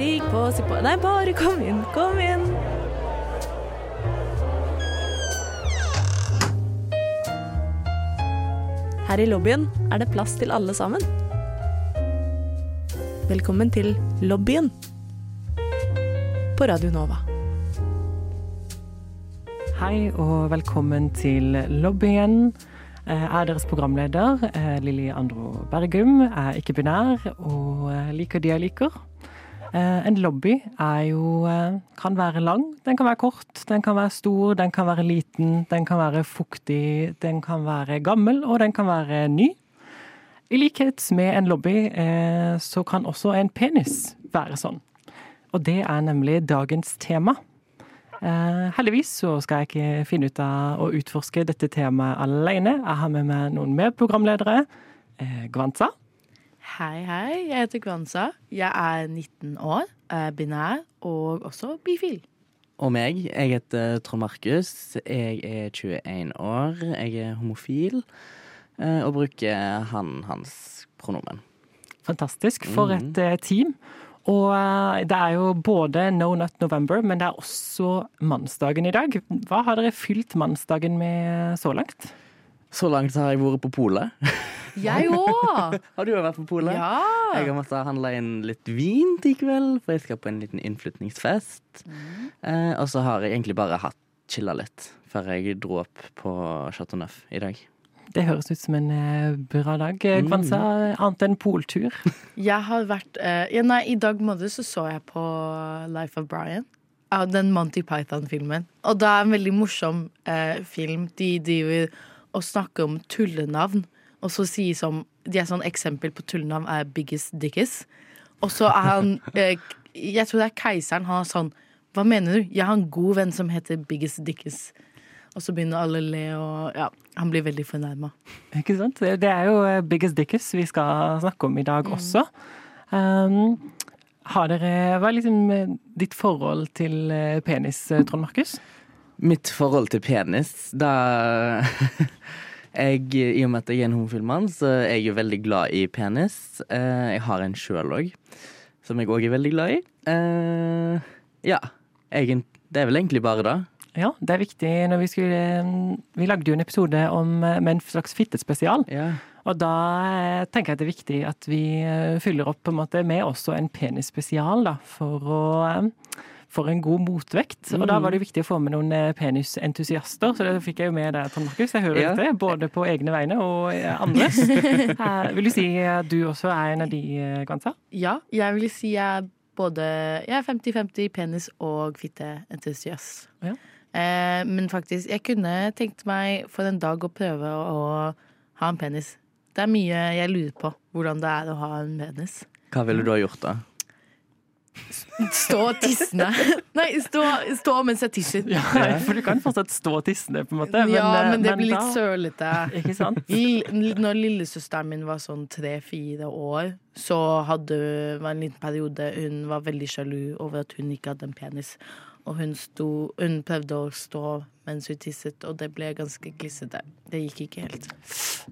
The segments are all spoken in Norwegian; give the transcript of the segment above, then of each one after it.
Stig på, si på Nei, bare kom inn, kom inn. Her i lobbyen er det plass til alle sammen. Velkommen til lobbyen på Radio Nova. Hei og velkommen til lobbyen. Jeg er deres programleder, eh, Lilly Andro Bergum. Jeg er ikke-binær og eh, liker de jeg liker. Eh, En lobby jo kan være lang, den kan være kort, den kan være stor, den kan være liten, den kan være fuktig, den kan være gammel, og den kan være ny. I likhet med en lobby, så kan også en penis være sånn. Og det er nemlig dagens tema. Eh, heldigvis så skal jeg ikke finne ut av å utforske dette temaet alene. Jeg har med meg noen mer programledere. Eh, Gwanza. Hei, hei. Jeg heter Kwanza. Jeg er 19 år, er binær og også bifil. Og meg. Jeg heter Trond Markus. Jeg er 21 år. Jeg er homofil eh, og bruker han-hans pronomen. Fantastisk. For et eh, team. Og eh, det er jo både No Nut November, men det er også mannsdagen i dag. Hva har dere fylt mannsdagen med så langt? Så langt har jeg vært på polet. Jeg òg! Har du òg vært på polet? Ja. Jeg har måttet handle inn litt vin til i kveld, for jeg skal på en liten innflytningsfest. Eh, og så har jeg egentlig bare hatt chilla litt før jeg dro opp på Chateau Neuf i dag. Det høres ut som en eh, bra dag. Eh, Gwanza, annet enn poltur. Jeg har vært eh, ja, Nei, i dag morges så, så jeg på Life of Brian. Den Monty Python-filmen. Og det er en veldig morsom eh, film. De driver og snakker om tullenavn. Og så sier som De er sånn eksempel på tullenavn er Biggest Dickies. Og så er han eh, Jeg tror det er keiseren. Han er sånn Hva mener du? Jeg har en god venn som heter Biggest Dickies. Og så begynner alle å le, og ja, han blir veldig fornærma. Ikke sant? Det er jo eh, Biggest Dickies vi skal snakke om i dag også. Um, har dere, Hva er liksom eh, ditt forhold til eh, penis, Trond Markus? Mitt forhold til penis, da jeg, I og med at jeg er en homofil mann, så er jeg jo veldig glad i penis. Eh, jeg har en sjøl òg, som jeg òg er veldig glad i. Eh, ja. Det er vel egentlig bare det. Ja, det er viktig når vi skulle eh, Vi lagde jo en episode om, med en slags fittespesial. Ja. Og da tenker jeg det er viktig at vi fyller opp på en måte med også en penisspesial, da, for å for en god motvekt. Og da var det viktig å få med noen eh, penisentusiaster, så det fikk jeg jo med deg, Trond Markus. Jeg hører Ja. dette, både på egne vegne og eh, andres. Eh, Vil du si at du også er en av de, Gwanza? Ja, jeg vil si jeg er både Jeg er 50-50 penis- og fitteentusiast. Ja. Eh, men faktisk, jeg kunne tenkt meg for en dag å prøve å ha en penis. Det er mye jeg lurer på, hvordan det er å ha en penis. Hva ville du ha gjort da? Stå tissende. Nei, stå, stå mens jeg tisser. Ja, for du kan fortsatt stå tissende, på en måte. ja, eh, men det blir litt da- sølete. Ikke sant? Når lillesøsteren min var sånn tre-fire år, så hadde var en liten periode hun var veldig sjalu over at hun ikke hadde en penis. Og hun, sto, hun prøvde å stå mens hun tisset, og det ble ganske glissete. Det gikk ikke helt.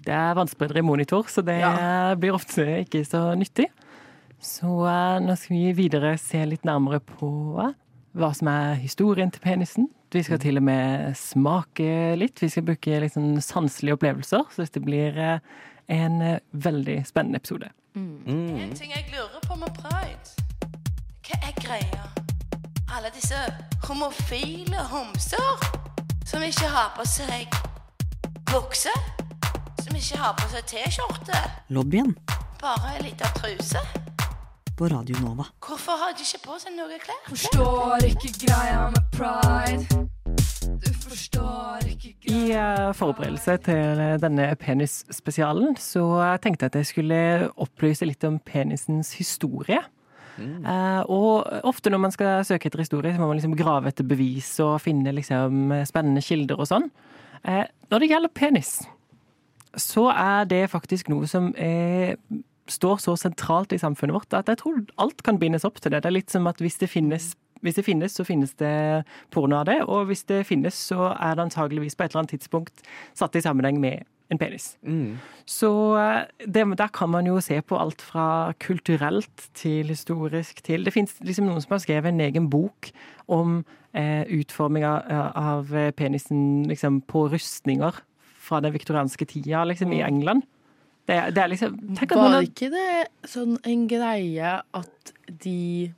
Det er vannspredere i monitor, så det Ja. blir ofte ikke så nyttig. Så eh, nå skal vi videre se litt nærmere på eh, hva som er historien til penisen. Vi skal til og med smake litt. Vi skal bruke litt sånn sanselige opplevelser, så dette blir eh, en veldig spennende episode. En ting jeg lurer på med pride. Hva er greia? Alle disse homofile homser som ikke har på seg bukse, som ikke har på seg T-skjorte, Lobbyen bare ei lita truse. På Radio Nova. Hvorfor har de ikke på seg noe klær? Forstår ikke greia med pride. Du forstår ikke greia I eh, forberedelse til eh, denne penisspesialen så eh, tenkte jeg at jeg skulle opplyse litt om penisens historie. Eh, og ofte når man skal søke etter historie, så må man liksom grave etter bevis og finne liksom spennende kilder og sånn. Eh, når det gjelder penis, så er det faktisk noe som eh, står så sentralt i samfunnet vårt at jeg tror alt kan bindes opp til det. Det er litt som at hvis det finnes hvis det finnes, så finnes det porno av det, og hvis det finnes, så er det antageligvis på et eller annet tidspunkt satt i sammenheng med en penis. Mm. Så eh, det, der kan man jo se på alt fra kulturelt til historisk til Det fins liksom noen som har skrevet en egen bok om eh, utforminga av penisen liksom, på rustninger fra den viktorianske tida liksom, i England. Det, er- det er liksom Tenk at man Var har ikke det sånn en greie at de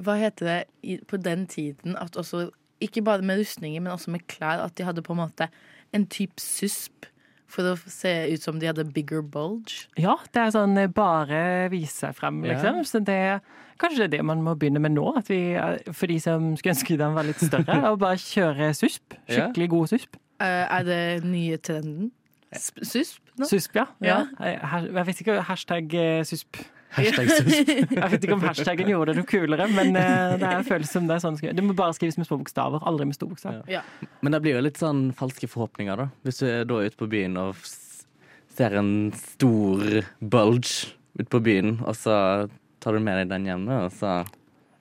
Hva heter det i, på den tiden? At også, ikke bare med rustninger, men også med klær, at de hadde på en måte en type susp for å se ut som de hadde bigger bulge. Ja, det er sånn eh, bare vise seg frem, Ja. liksom. Så det Kanskje det er det man må begynne med nå? At vi, eh, for de som skulle ønske den var litt større, og bare kjøre susp. Ja. Skikkelig god susp. Uh, er det nye trenden? Sp- Susp? Nå? Susp, ja. Ja. ja. Jeg vet ikke hashtag eh, susp. Hashtag susp. Jeg vet ikke om hashtaggen gjorde det noe kulere, men eh, det er føles som det er sånn. det må bare skrives med små bokstaver, aldri med store bokstaver. Ja. Men det blir jo litt sånn falske forhåpninger, da. Hvis du er da ute på byen og ser en stor bulge ute på byen, og så tar du med deg den hjem, og så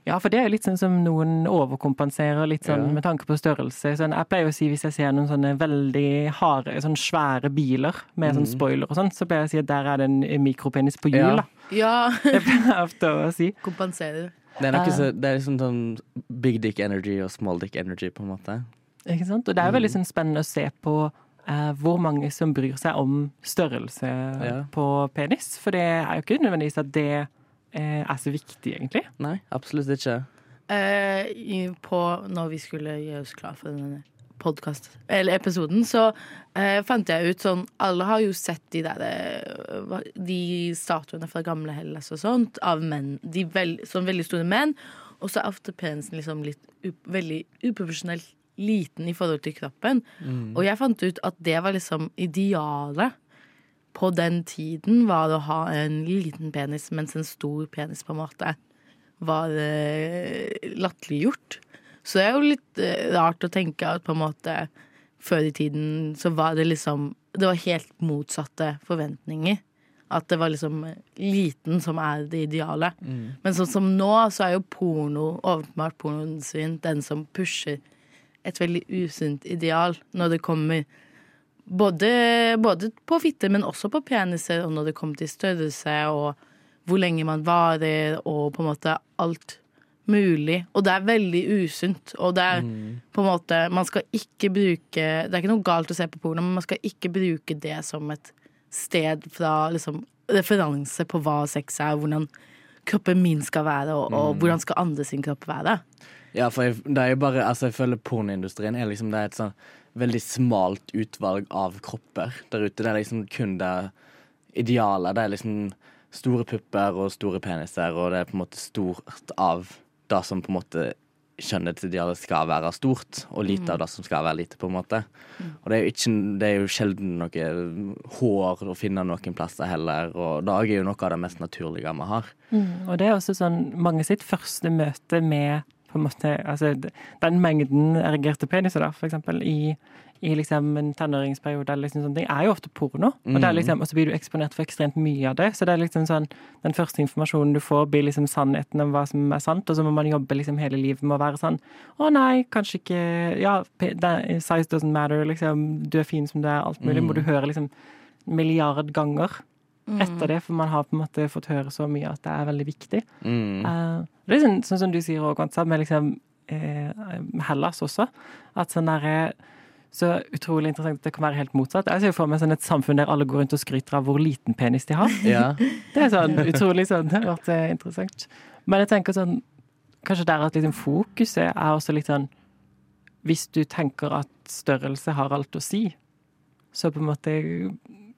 Ja, for det er jo litt sånn som noen overkompenserer litt sånn Ja. med tanke på størrelse. Sånn, jeg pleier å si hvis jeg ser noen sånne veldig harde, sånn svære biler med sånn Mhm. spoiler og sånn, så pleier jeg å si at der er det en mikropenis på Ja. hjul, da. ja. Det pleier jeg ofte å si. Kompenserer. Det er, noe Eh. så, det er liksom sånn big dick energy og small dick energy, på en måte. Ikke sant? Og det er jo veldig sånn spennende å se på eh, hvor mange som bryr seg om størrelse Ja. på penis. For det er jo ikke nødvendigvis at det er så viktig, egentlig. Nei, absolutt ikke. Eh, på, når vi skulle gjøre oss klar for denne podcast, eller episoden, så eh, fant jeg ut sånn Alle har jo sett de der eh, De statuene fra gamle Hellas og sånt av menn. De veld, som veldig store menn. Og så er ofte penisen liksom litt up, veldig uprofesjonelt liten i forhold til kroppen. Og jeg fant ut at det var liksom idealet på den tiden var det å ha en liten penis, mens en stor penis på en måte var eh, latterliggjort. Så det er jo litt eh, rart å tenke at på en måte før i tiden så var det liksom Det var helt motsatte forventninger. At det var liksom liten som er det ideale. Men sånn som nå, så er jo porno, åpenbart pornoen sin, den som pusher et veldig usunt ideal når det kommer både, både på fitte, men også på peniser, og når det kommer til størrelse og hvor lenge man varer, og på en måte alt mulig. Og det er veldig usunt. Og det er på en måte Man skal ikke bruke Det er ikke noe galt å se på porno, men man skal ikke bruke det som et sted fra liksom referanse på hva sex er, hvordan kroppen min skal være, og, og hvordan skal andre sin kropp være. Ja, for jeg, det er jo bare Altså, jeg føler pornoindustrien er liksom Det er et sånn veldig smalt utvalg av kropper der ute. Det er liksom kun det idealet. Det er liksom store pupper og store peniser, og det er på en måte stort av det som på en måte kjønnets ideal skal være stort, og lite av det som skal være lite, på en måte. Og det er jo, ikke, det er jo sjelden noe hår å finne noen plasser heller, og dag er jo noe av det mest naturlige vi har. Og det er også sånn mange sitt første møte med på en måte, altså den mengden erigerte peniser, da, for eksempel, i, i liksom en tenåringsperiode, eller liksom sånne ting, er jo ofte porno. Og, det er liksom, og så blir du eksponert for ekstremt mye av det. Så det er liksom sånn, den første informasjonen du får, blir liksom sannheten om hva som er sant, og så må man jobbe liksom hele livet med å være sånn Å nei, kanskje ikke Ja, size doesn't matter, liksom. Du er fin som du er, alt mulig. Må du høre liksom milliard ganger etter det, for man har på en måte fått høre så mye at det er veldig viktig. Mm. Uh, det er sånn, sånn som du sier òg, med liksom eh, Hellas også. At sånn derre Så utrolig interessant at det kan være helt motsatt. Jeg ser jo for meg sånn et samfunn der alle går rundt og skryter av hvor liten penis de har. Ja. Det er sånn utrolig sånn, det har vært eh, interessant. Men jeg tenker sånn Kanskje der at liksom fokuset er også litt sånn Hvis du tenker at størrelse har alt å si, så på en måte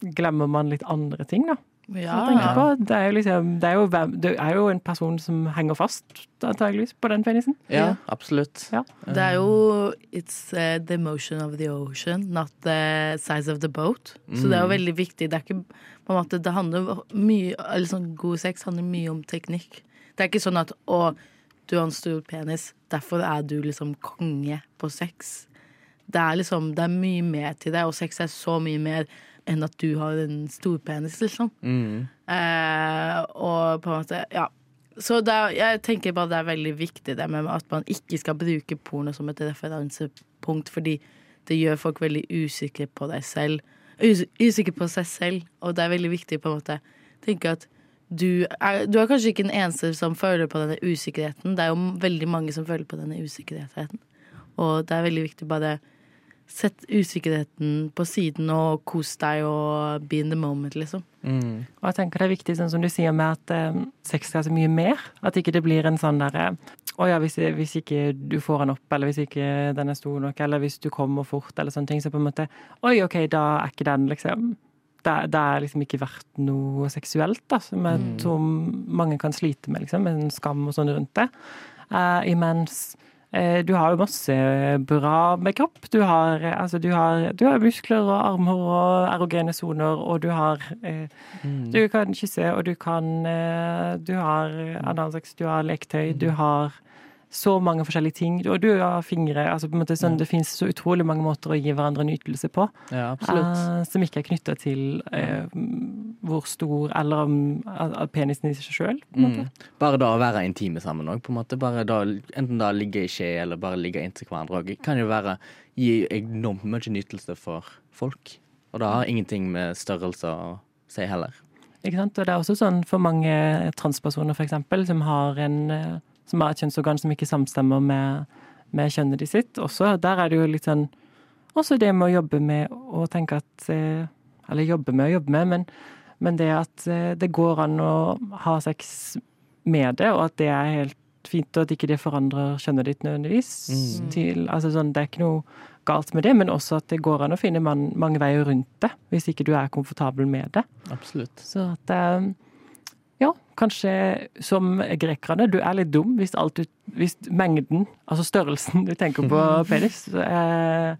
glemmer man litt andre ting, da. Ja, på, det, er jo liksom, det, er jo, det er jo en person som henger fast, antageligvis, på den penisen. ja, absolutt. Ja. Det er jo It's uh, the motion of the ocean, not the size of the boat. Så det er jo veldig viktig. Det er ikke på en måte Det handler mye Eller sånn god sex handler mye om teknikk. Det er ikke sånn at å, du har en stor penis, derfor er du liksom konge på sex. Det er liksom Det er mye mer til det, og sex er så mye mer enn at du har en stor penis, liksom. Mm. Eh, og på en måte, ja. Så er, jeg tenker bare det er veldig viktig det med at man ikke skal bruke porno som et referansepunkt, fordi det gjør folk veldig usikre på deg selv. us usikre på seg selv, og det er veldig viktig på en måte tenke at du er, du er kanskje ikke den eneste som føler på denne usikkerheten. Det er jo veldig mange som føler på denne usikkerheten. Og det er veldig viktig bare Sett usikkerheten på siden og kos deg og be in the moment, liksom. Mm. Og jeg tenker det er viktig, sånn som du sier, med at eh, sex er så mye mer. At ikke det blir en sånn derre Å ja, hvis, hvis ikke du får den opp, eller hvis ikke den er stor nok, eller hvis du kommer fort, eller sånne ting, så på en måte Oi, OK, da er ikke den liksom det, det er liksom ikke verdt noe seksuelt, da, som, jeg Mm. tror mange kan slite med, liksom, med en skam og sånn rundt det. Uh, imens eh, du har jo masse bra med kropp. Du har, eh, altså, du har, du har muskler og armhår og erogene soner, og du har eh, Mm. Du kan kysse, og du kan eh, Du har analsex, du har lektøy, du har så mange forskjellige ting. Og du har fingre. altså på en måte sånn, Det fins så utrolig mange måter å gi hverandre nytelse på. Ja, eh, som ikke er knytta til uh, hvor stor eller om av penisen i seg sjøl. Mm. Bare da å være intime sammen òg, en enten da ligge i skje eller bare ligge inntil hverandre òg, kan jo være gi enormt mye nytelse for folk. Og det har ingenting med størrelse å si heller. Ikke sant? Og det er også sånn for mange transpersoner, eksempel, som har, en, eh, som har et kjønnsorgan som ikke samstemmer med, med kjønnet de sitt. Også, der er det jo litt sånn Også det med å jobbe med å tenke at eh, Eller jobbe med å jobbe med, men, men det at eh, det går an å ha sex med det, og at det er helt fint, og at ikke det forandrer kjønnet ditt nødvendigvis. Mm. Til, altså sånn, det er ikke noe galt med det, men også at det går an å finne man, mange veier rundt det, hvis ikke du er komfortabel med det. Absolutt. Så at eh, Ja, kanskje som grekerne, du er litt dum hvis alt du Hvis mengden, altså størrelsen du tenker på penis, eh,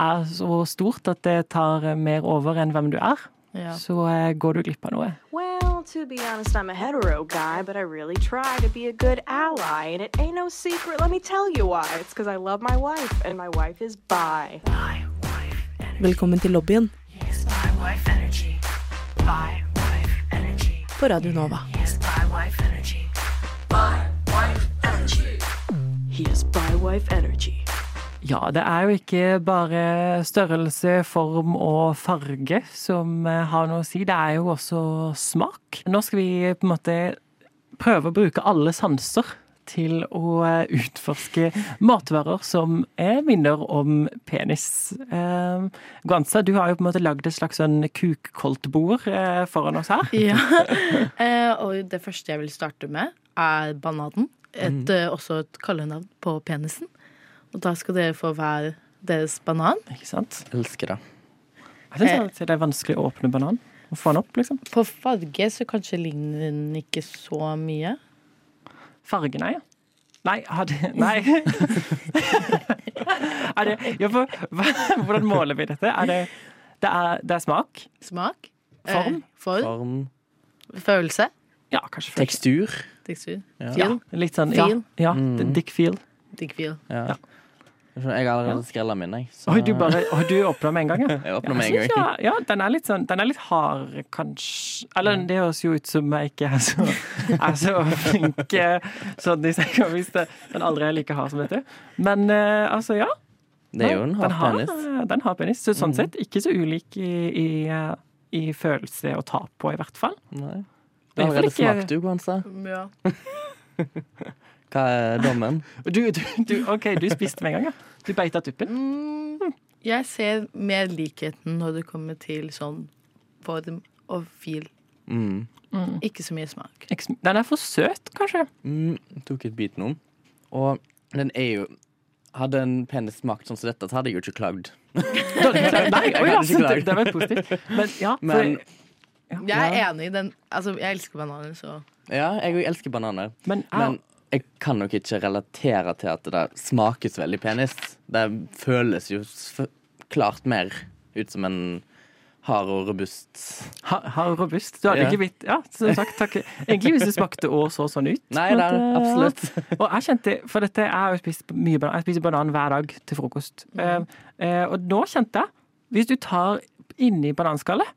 er så stort at det tar mer over enn hvem du er, Ja. så eh, går du glipp av noe. Well, to be honest, I'm a hetero guy, but I really try to be a good ally. And it ain't no secret, let me tell you why. It's because I love my wife, and my wife is bi. Velkommen til lobbyen Yes, my wife energy. Bye. På Radio Nova. Yes, by wife energy. By wife energy. He has bi wife energy. Ja, det er jo ikke bare størrelse, form og farge som eh, har noe å si, det er jo også smak. Nå skal vi på en måte prøve å bruke alle sanser til å eh, utforske matvarer som er minner om penis. Eh, Guanza, du har jo på en måte lagd et slags sånn kukkoldtbord eh, foran oss her. Ja. eh, og det første jeg vil starte med, er bananen. Et, mm. også et kallenavn på penisen. Og da skal dere få hver deres banan. Ikke sant? Elsker det. Jeg synes alltid det er vanskelig å åpne banan. Å få den opp, liksom. På farge så kanskje ligner den ikke så mye. Fargen er, ja. Nei, har det Nei. er det ja, for, hva, Hvordan måler vi dette? Er det, det, er, det er smak? Smak. Form? Eh, form. Form, Følelse. Ja, kanskje følelse. tekstur. Tekstur. Ja. Feel. Litt sånn Ja. Feel. ja Mm. Dick feel. Dick feel. Ja. Jeg har allerede skrella min, jeg. så- Oi, du bare Oi, du åpna med en gang, ja. Jeg åpner Ja, med en jeg gang. ja, ja, den er litt sånn Den er litt hard, kanskje Eller det høres jo ut som jeg ikke er så, er så flink eh, sånn i senga, hvis det, den aldri er like hard som dette. Men uh, altså, ja. Det er jo en den hard har, penis. Den har penis. Så sånn Mhm. sett ikke så ulik i, i, eh, i følelse å ta på, i hvert fall. Nei. Det har allerede ikke- smakt, du, Gwanza. Ja. Hva er dommen? Du, du, du, OK, du spiste med en gang, ja. Du beita tuppen. Mm, jeg ser mer likheten når det kommer til sånn form og feel. Mm. Ikke så mye smak. Ikke Den er for søt, kanskje. Mm, tok et bit nå. Og den er jo Hadde en penis smakt sånn som dette, så hadde jeg jo ikke klagd. Nei, Jeg hadde ikke klagd. det, var positivt. Men ja, for, Men ja, Jeg er enig i den. Altså, jeg elsker bananer, så ja, jeg òg elsker bananer. men, ja, Men jeg kan nok ikke relatere til at det smakes veldig penis. Det føles jo klart mer ut som en hard og robust ha- og robust. Du hadde Ja. ikke blitt Ja, som sagt, takk. Egentlig hvis det smakte og så sånn ut. Nei, det er eh, absolutt. Og jeg kjente, for dette, jeg har jo spist mye banan. Jeg spiser banan hver dag til frokost. Mm. Uh, uh, og nå kjente jeg, hvis du tar inni bananskallet,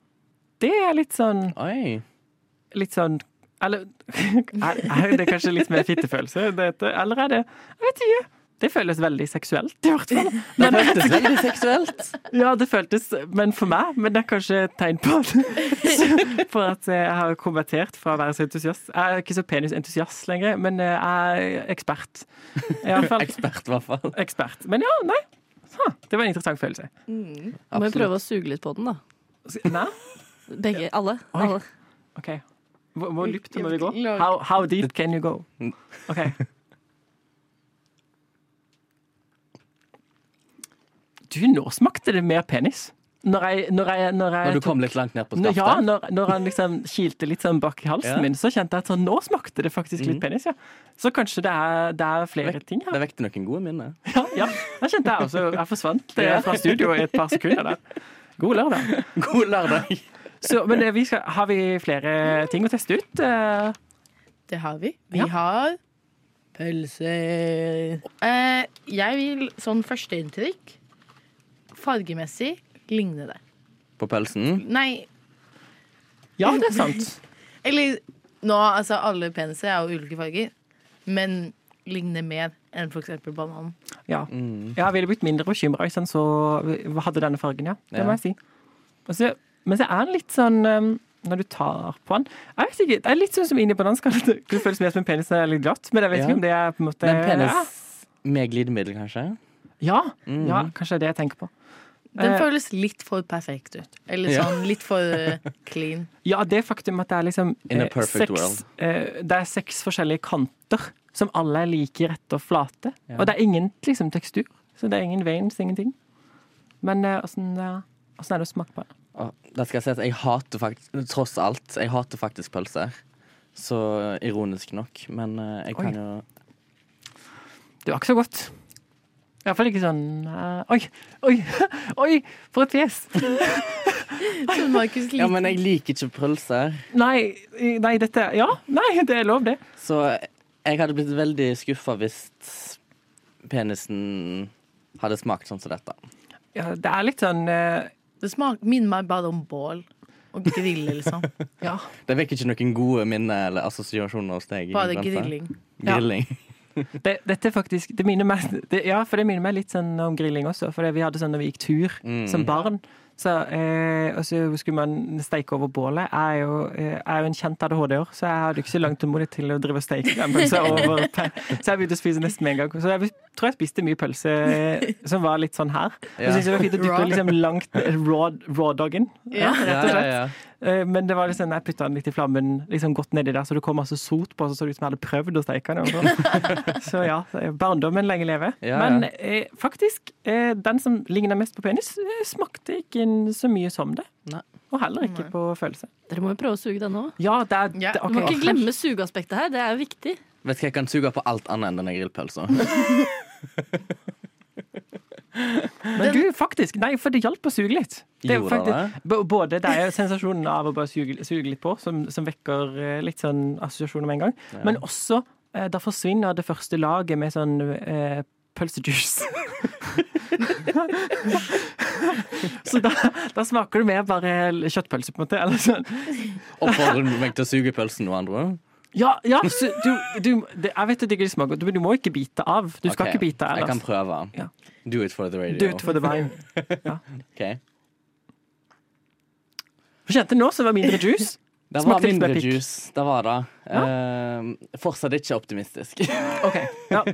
det er litt sånn Oi. Litt sånn Eller er, er det kanskje litt mer fittefølelse? Eller er det Jeg vet ikke. Det føles veldig seksuelt, i hvert fall. Det føltes veldig seksuelt. Ja, det føltes, men for meg. Men det er kanskje et tegn på at, på at jeg har konvertert fra å være så entusiast. Jeg er ikke så penisentusiast lenger, men jeg er ekspert. I hvert fall Ekspert, i hvert fall. ekspert. Men ja, nei. Ha, det var en interessant følelse. Må vi prøve å suge litt på den, da. Nei? Begge. Alle. Oi. alle. OK. Hvor, hvor dypt må vi gå? How, how deep can you go? OK. Du, nå smakte det mer penis. Når jeg, når jeg, når jeg Når du kom litt langt ned på skaftet. Ja, når, når han liksom kilte litt sånn bak i halsen Ja. min, så kjente jeg at sånn, nå smakte det faktisk litt Mhm. penis, ja. Så kanskje det er, det er flere ting her. Det vekte noen gode minner. Ja, ja. Da kjente jeg også Jeg forsvant eh, fra studio i et par sekunder der. God lørdag. God lørdag. Så, men vi skal, har vi flere ting å teste ut? Eh, Det har vi. Vi Ja. har pølser. Eh, jeg vil sånn førsteinntrykk Fargemessig ligne det. På pølsen. Nei, Ja, det er sant. eller nå, altså alle peniser er jo ulike farger, men ligner mer enn for eksempel bananen. Ja. Mm. Jeg ville blitt mindre bekymra hvis den så hadde denne fargen, ja. Det Ja. må jeg si. Og så- men så er den litt sånn um, når du tar på den Jeg vet ikke, Det er litt sånn som inni bananskallet. Det føles mer som en penis når det er litt glatt, men jeg vet Ja. ikke om det er på en måte Men penis med glidemiddel, kanskje? Ja, Mm. ja kanskje det er det jeg tenker på. Den Eh, føles litt for perfekt ut. Eller Ja. sånn litt for uh, clean. Ja, det faktum at det er liksom In a eh, perfect seks, world. eh, Det er seks forskjellige kanter som alle er like rette og flate. Ja. Og det er ingen liksom, tekstur. Så det er ingen veins, ingenting. Men eh, åssen eh, er det å smake på det? Da skal jeg si at jeg hater faktisk Tross alt, jeg hater faktisk pølser. Så ironisk nok. Men eh, jeg kan Oi. jo Det var ikke så godt. Iallfall ikke sånn uh, Oi, oi, oi! For et fjes! Ja, men jeg liker ikke pølser. Nei, nei, dette Ja, nei, det er lov, det. Så jeg hadde blitt veldig skuffa hvis penisen hadde smakt sånn som dette. Ja, det er litt sånn eh, Det smak, minner meg bare om bål og grille, liksom. Ja. Det vekker ikke noen gode minner eller assosiasjoner hos deg? Bare grilling. grilling. Ja. Det, dette faktisk det minner meg, det, Ja, for det minner meg litt sånn om grilling også. For vi hadde sånn når vi gikk tur Mm. som barn. Så, eh, og så skulle man steike over bålet. Jeg er jo, eh, jeg er jo en kjent ADHD-er, så jeg hadde ikke så langt tålmodighet til å drive og steike den pølsa over Så jeg begynte å spise nesten med en gang. Så jeg tror jeg spiste mye pølse eh, som var litt sånn her. Ja. syntes det var fint å dyppe liksom langt raw, raw doggen. Ja. rett Ja, og ja, slett. ja. Eh, Men det var liksom, jeg putta den litt i flammen liksom godt nedi der, så det kom masse sot på, så så det ut som jeg hadde prøvd å steike den. sånn. Så ja, barndommen lenge leve. Ja, ja. Men eh, faktisk, eh, den som ligner mest på penis, eh, smakte ikke så mye som det. Nei. Og heller ikke Nei. på følelse. Dere må jo prøve å suge den òg. Ja, det er det, Du ok. må ikke glemme sugeaspektet her. Det er viktig. Vet du hva, jeg kan suge på alt annet enn denne grillpølsa. Men du, faktisk. Nei, for det hjalp å suge litt. Det er Gjorde faktisk, b- både det er jo sensasjonen av å bare suge, suge litt på, som, som vekker eh, litt sånn assosiasjoner med en gang, Ja. men også eh, da forsvinner det første laget med sånn eh, pølsejuice. Så da, da smaker det mer bare kjøttpølse, på en måte. Eller sånn. Oppfordrer du meg til å suge pølsen noe andre? Ja, ja du, du, det, jeg vet at det ikke smaker men du må ikke bite av. Du skal okay, ikke bite Jeg kan prøve. Ja. Do it for the radio. Do it for the vine. Ok. Du kjente nå som var mindre juice. Det var Smakte mindre juice. Det var det. Eh, fortsatt ikke optimistisk. Ok, ja.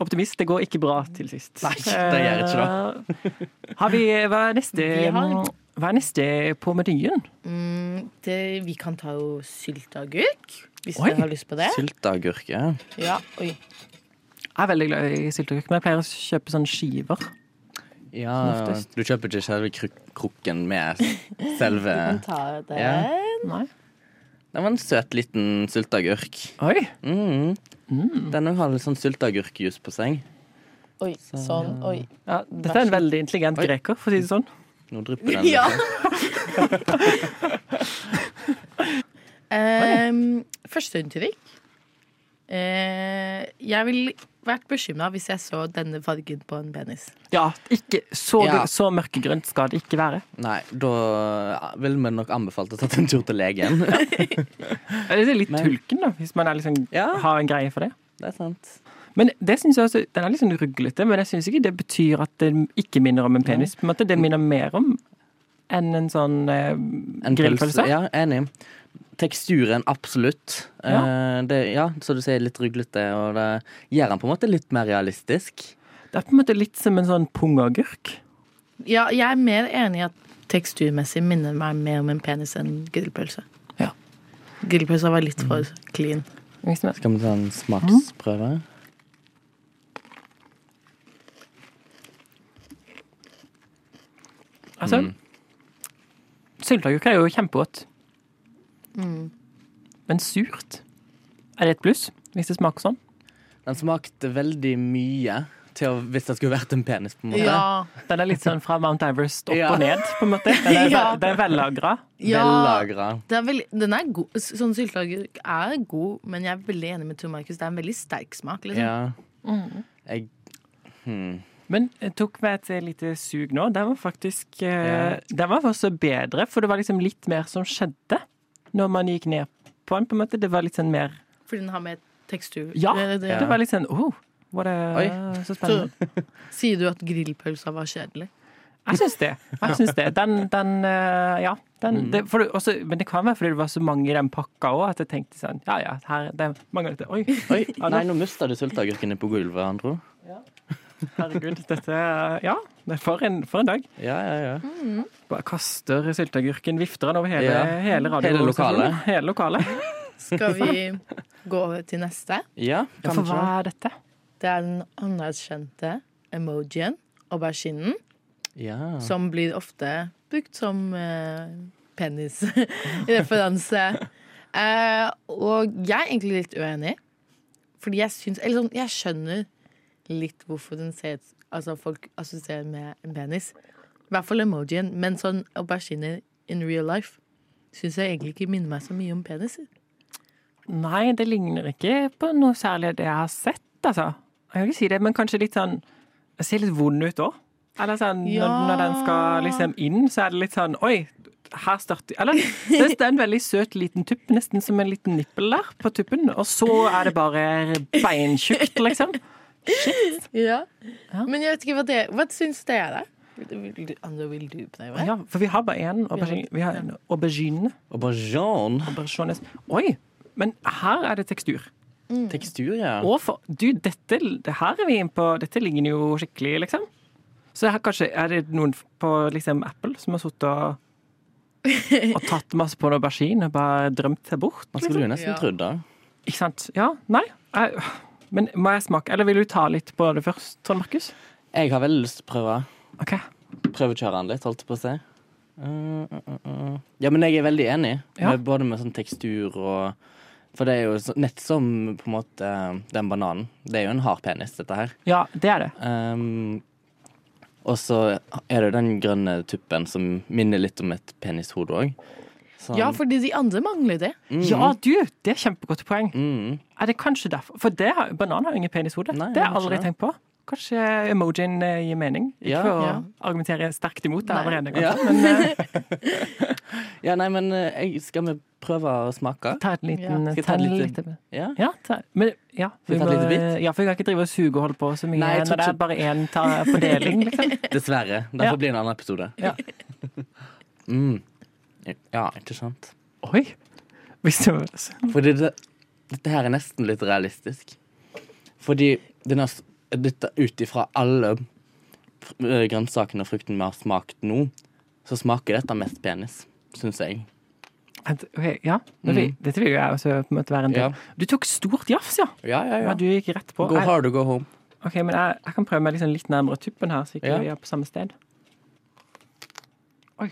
Optimist, det går ikke bra til sist. Nei, det gjør ikke det. Har vi, hva er neste, Vi har- hva er neste på menyen? Mm, det, vi kan ta jo sylteagurk, hvis Oi. dere har lyst på det. Sylteagurk, ja. Ja, oi. Jeg er veldig glad i sylteagurk, men jeg pleier å kjøpe sånne skiver. ja. Du kjøper ikke selve kruk krukken med selve Du kan ta den. Ja. Nei. Det var en søt liten sylteagurk. Oi! Mm. Den har litt sånn sylteagurkjus på seg. Oi, sånn, oi. Ja, dette er en veldig intelligent Oi. greker, for å si det sånn. Nå drypper den. Ja. Um, Førsteinntrykk. Eh, jeg ville vært bekymra hvis jeg så denne fargen på en penis. Ja, ikke så, Ja. så mørkegrønt skal det ikke være. Nei, da ville vi nok anbefalt å ta en tur til legen. Det er litt Men- tulken, da, hvis man er liksom, Ja. har en greie for det. Det er sant. Men det synes jeg også, den er litt sånn ruglete, men jeg syns ikke det betyr at det ikke minner om en penis. På en måte, Det minner mer om enn en sånn eh, En grillpølse. Ja, enig. Teksturen, absolutt. Ja. Eh, det, ja, så du sier litt ruglete, og det gjør den på en måte litt mer realistisk. Det er på en måte litt som en sånn pungagurk. Ja, jeg er mer enig i at teksturmessig minner meg mer om en penis enn grillpølse. Ja. Grillpølsa var litt for clean. Skal vi ta en smaksprøve? Altså, Mm. sylteagurk er jo kjempegodt. Men surt? Er det et pluss, hvis det smaker sånn? Den smakte veldig mye til å, hvis det skulle vært en penis, på en måte. Ja, Den er litt sånn fra Mount Everest opp Ja. og ned, på en måte. Den er, Ja. det er vellagra. ja Vellagra. det er veld, den er god. Sånn sylteagurk er god, men jeg er veldig enig med Tor Markus. Det er en veldig sterk smak. Liksom. Ja. Jeg hmm. Men jeg tok meg et lite sug nå. Den var faktisk eh, Ja. Den var også bedre, for det var liksom litt mer som skjedde når man gikk ned på den. på en måte. Det var litt sånn mer Fordi den har mer tekstur. Ja, Det- det- det var litt sånn oh, var det Oi. så Så spennende. sier du at grillpølsa var kjedelig? Jeg syns det. Jeg syns det. Den, den eh, Ja. Den, det, for det, også, men det kan være fordi det var så mange i den pakka òg, at jeg tenkte sånn Ja ja, her det er mange. Oi, Oi, Ja, nei, nå mista du sylteagurkene på gulvet, Andro. Herregud. Dette Ja, det er for en, for en dag. Ja, ja, ja. Bare kaster sylteagurken, vifter den over hele, Ja. hele Hele radiostasjonen. lokalet. Hele lokalet. Skal vi gå over til neste? Ja, Ja, for hva er dette? Det er den anerkjente emojien, auberginen, Ja. som blir ofte brukt som eh, penisreferanse. uh, og jeg er egentlig litt uenig. Fordi jeg syns Eller sånn, jeg skjønner litt hvorfor den ser ut Altså folk assosierer med en penis. I hvert fall emojien. Men sånn aubergine in real life syns jeg egentlig ikke minner meg så mye om peniser. Nei, det ligner ikke på noe særlig av det jeg har sett, altså. Jeg kan ikke si det, men kanskje litt sånn Det ser litt vond ut òg. Eller sånn Ja. når, når den skal liksom inn, så er det litt sånn Oi, her starter Eller det det er en veldig søt liten tupp, nesten som en liten nippel der på tuppen. Og så er det bare beintjukt, liksom. Ja. Ja. Men jeg vet ikke hva det Hva syns dere? Vil du, Andre, vil du prøve? Ja, for vi har bare én aubergine. Vi har en aubergine. Aubergine. aubergines. Oi! Men her er det tekstur. Tekstur, ja. Og for, du, dette det her er vi inne på Dette ligner jo skikkelig, liksom. Så her kanskje er det noen på liksom Apple som har sittet og, og tatt masse på en aubergine og bare drømt seg bort. Man skulle jo nesten Ja. trodd det. Ikke sant? Ja? Nei? Jeg, men må jeg smake? Eller vil du ta litt på det først, Trond Markus? Jeg har veldig lyst til å prøve. OK. Prøvekjøre den litt, holdt jeg på å si. Uh, uh, uh. Ja, men jeg er veldig enig, Ja. med, både med sånn tekstur og For det er jo så, nett som på en måte den bananen. Det er jo en hard penis, dette her. Ja, det er det. Um, og så er det den grønne tuppen som minner litt om et penishode òg. Ja, fordi de andre mangler det. Ja, du! Det er kjempegodt poeng. mm. Er det kanskje derfor? For det har, banan har jo ingen penishode. Det har jeg aldri tenkt på. Kanskje emojien eh, gir mening. Ikke Ja. for å Ja. argumentere sterkt imot det allerede, kanskje. Ja. Men eh, Ja, nei, men eh, jeg, skal vi prøve å smake? ta et liten Ja. Skal jeg ta et lite- bit? Ja. Ja, ta, men, ja, Skal vi må- lite bit? ja, for vi kan ikke drive og suge og holde på så mye Nei, når det er bare én fordeling på deling, liksom. Dessverre. Derfor Ja. blir det en annen episode. Ja. Mm. Ja, ikke sant? Oi! Hvis det var Fordi det, dette her er nesten litt realistisk. Fordi den har s- ut ifra alle eh, grønnsakene og frukten vi har smakt nå, så smaker dette mest penis, syns jeg. Okay, ok, Ja, det, vil- dette vil jeg også på en måte være en del. Mm. Ja. Du tok stort jafs, ja! Ja, ja, Ja, du gikk rett på. Go hard or go home. Ok, men jeg, jeg kan prøve meg liksom litt nærmere tuppen her, så ikke vi er på samme sted. Oi.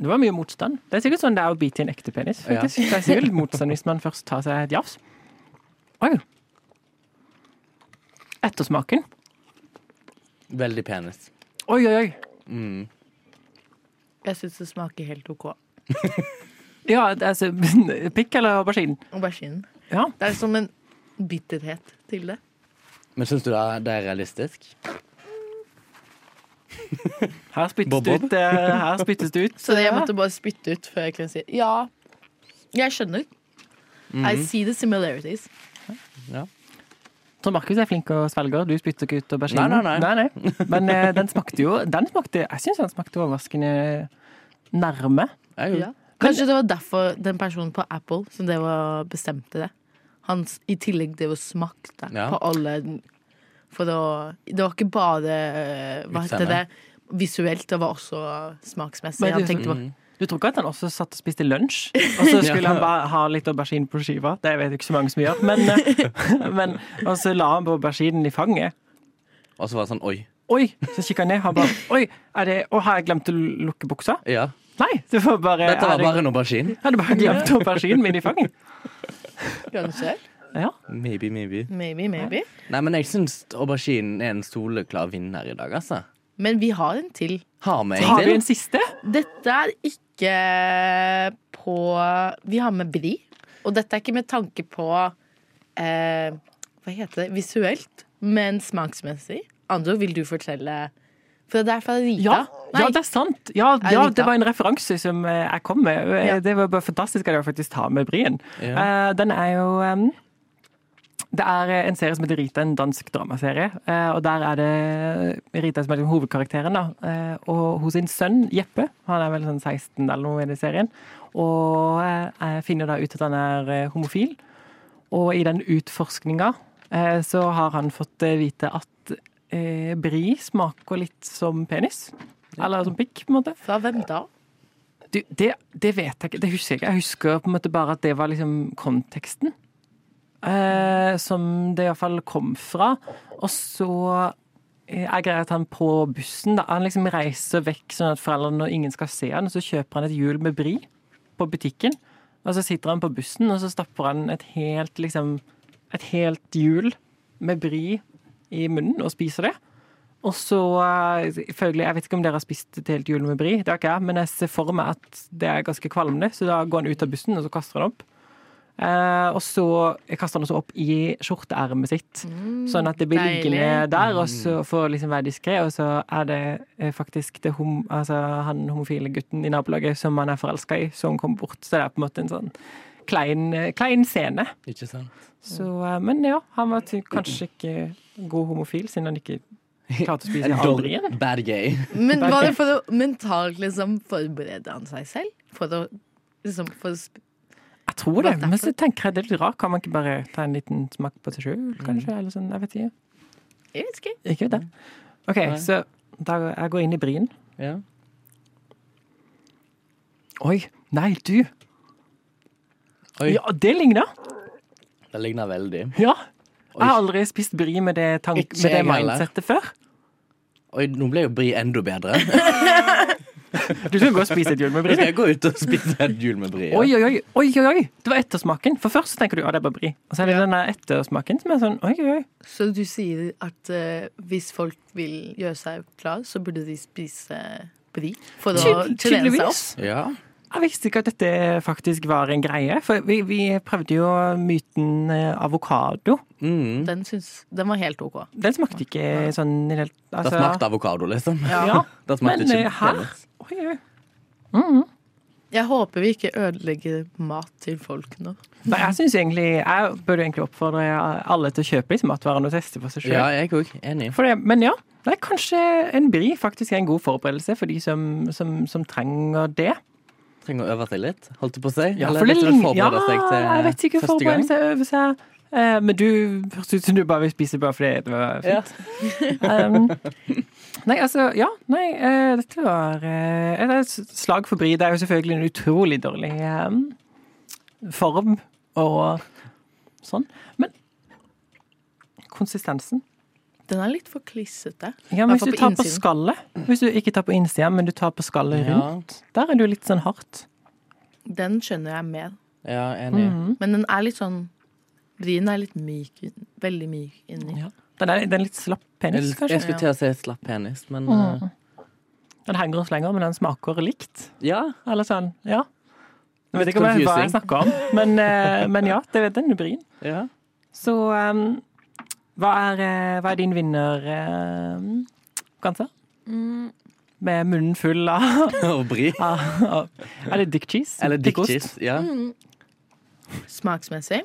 Det var mye motstand. Det er sikkert sånn det er å bite i en ekte penis. faktisk. Det er sikkert litt motstand hvis man først tar seg et jafs. Oi. Ettersmaken. Veldig penis. Oi, oi, oi. Mm. Jeg syns det smaker helt OK. Ja, det er pikk eller aubergine? Aubergine. Ja. Det er som en bitterhet til det. Men syns du det er realistisk? Her spyttes det ut. eh, Her spyttes det ut. Så jeg måtte bare spytte ut før jeg kunne si ja. Jeg skjønner. I see the similarities. Ja. Trond Markus er flink og svelger. Du spytter ikke ut aubergine. Nei, nei, nei. Men eh, den smakte jo den smakte, Jeg syns den smakte overraskende nærme. Ja. Kanskje det var derfor den personen på Apple som det var bestemte det. Han i tillegg det å smakte Ja. på alle For da, Det var ikke bare eh, Hva heter det? Visuelt, det var også smaksmessig. Men tenkte på Mm. Du tror ikke at han også satt og spiste lunsj? Og så skulle han bare ha litt aubergine på skiva? Det vet jeg ikke så mange som gjør. Men, eh, men, og så la han på auberginen i fanget. Og så var det sånn oi. Oi! Så kikka han ned. Han bare Oi, er det og har jeg glemt å lukke buksa? Ja. Nei, det var bare Dette var det- bare en aubergine. Jeg hadde bare glemt auberginen min i fanget. Kanskje. Ja. Maybe, maybe. Maybe, maybe. Nei, men jeg syns auberginen er en soleklar vinner i dag, altså. Men vi har en til. Har vi Har vi en en siste? Dette er ikke på Vi har med bri. Og dette er ikke med tanke på eh, Hva heter det? Visuelt, men smaksmessig. Andro, vil du fortelle? For det er fra Rita. Ja, ja, det er sant. Ja, ja, det var en referanse som eh, jeg kom med. Eh, Ja. Det var bare fantastisk at jeg faktisk tar med Brien. Ja. Eh, Den er jo Det er eh, en serie som heter Rita, en dansk dramaserie. eh, Og der er det Rita som er liksom hovedkarakteren. da. Eh, Og hos sin sønn Jeppe, han er vel sånn 16 eller noe i den serien, og jeg finner da ut at han er homofil. Og i den utforskninga så har han fått vite at bri smaker litt som penis. Eller som pikk, på en måte. Fra hvem da? Du, det, det vet jeg ikke. Det husker jeg ikke. Jeg husker på en måte bare at det var liksom konteksten. Eh, som det iallfall kom fra. Og så eh, er greia at han på bussen da, han liksom reiser vekk sånn at foreldrene og ingen skal se han, og så kjøper han et hjul med bri på butikken. Og så sitter han på bussen, og så stapper han et helt liksom et helt hjul med bri i munnen og spiser det. Og så eh, selvfølgelig, Jeg vet ikke om dere har spist et helt hjul med bri, det har ikke jeg, men jeg ser for meg at det er ganske kvalmende, så da går han ut av bussen og så kaster han opp. Eh, og så kaster han også opp i skjorteermet sitt, sånn at det blir deilig. liggende der, og så for å liksom være diskré. Og så er det eh, faktisk det hom, altså, han homofile gutten i nabolaget som han er forelska i, som kommer bort. Så det er på en måte en sånn klein, eh, klein scene. Ikke sant? Så, eh, men ja, han var kanskje ikke god homofil, siden han ikke klarte å spise aldri all. Bad gay. Men var det for å mentalt liksom forberede han seg selv? For å liksom for å Jeg tror det, men så tenker jeg det er litt rart. Kan man ikke bare ta en liten smak på seg sjøl, Mm. kanskje? Eller sånn, jeg vet ikke. Jeg vet ikke. Ikke vet det. OK, Nei. så da jeg går inn i brien. Ja. Oi, nei, du! Oi, Ja, det ligner! det ligner veldig. Ja. Oi. Jeg har aldri spist bri med det, tank med det mindsettet før. Oi, nå ble jo Bri enda bedre. Du skal gå og spise et med Nå skal jeg gå ut og spise et hjul med Bri. ja. Oi, oi, oi, oi! Det var ettersmaken. For først tenker du at det er bare bri. Og så er det ja. denne ettersmaken som er sånn oi, oi, oi. Så du sier at uh, hvis folk vil gjøre seg klar, så burde de spise bri? For å trene seg opp? Tydeligvis. Ja. Jeg visste ikke at dette faktisk var en greie. For vi, vi prøvde jo myten eh, avokado. Mm. Den, syns, den var helt OK. Den smakte ikke sånn i det hele Det altså- smakte avokado, liksom. Ja, Det smakte men ikke eh, her. Oi, oi. Mhm. Jeg håper vi ikke ødelegger mat til folk nå. Nei, jeg synes egentlig Jeg burde egentlig oppfordre alle til å kjøpe litt matvarene og teste for seg sjøl. Ja, jeg òg enig. Men ja, det er kanskje en bri faktisk er en god forberedelse for de som, som, som trenger det. Trenger å øve seg litt, holdt du på å si. Ja, Eller litt ja, forberede seg til jeg vet ikke første gang. seg, øve seg. Eh, men du høres ut som du bare vil spise bare fordi det var fint. um, nei, altså, ja. Nei, uh, dette var uh, et slag for bry. Det er jo selvfølgelig en utrolig dårlig um, form og sånn. Men konsistensen Den er litt for klissete. Ja, men hvis du tar på innsiden. skallet Hvis du ikke tar på innsida, men du tar på skallet Ja. rundt, der er det jo litt sånn hardt. Den skjønner jeg mer. Ja, enig. Mhm. Men den er litt sånn Vrien er litt myk. Veldig myk inni. Ja. Den er, den er litt slapp penis, kanskje? jeg skulle til å si slapp penis, men Mm. uh... Den henger oss lenger, men den smaker likt. ja. Eller sånn, ja. Jeg vet ikke om jeg, hva jeg snakker om, men, eh, men ja, det er den brien. ja. Så um, hva, er, eh, hva er din vinner, uh, Mm. Med munnen full av, Og Bri. av Er det dick cheese? Eller dick Dickost? cheese. Ja. smaksmessig.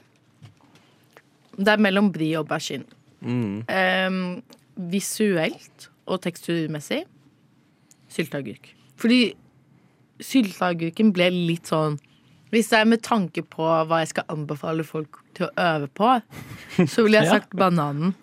Det er mellom brie og bæsjin. Mm. Um, visuelt og teksturmessig sylteagurk. Fordi sylteagurken ble litt sånn Hvis det er med tanke på hva jeg skal anbefale folk til å øve på, så ville jeg sagt bananen.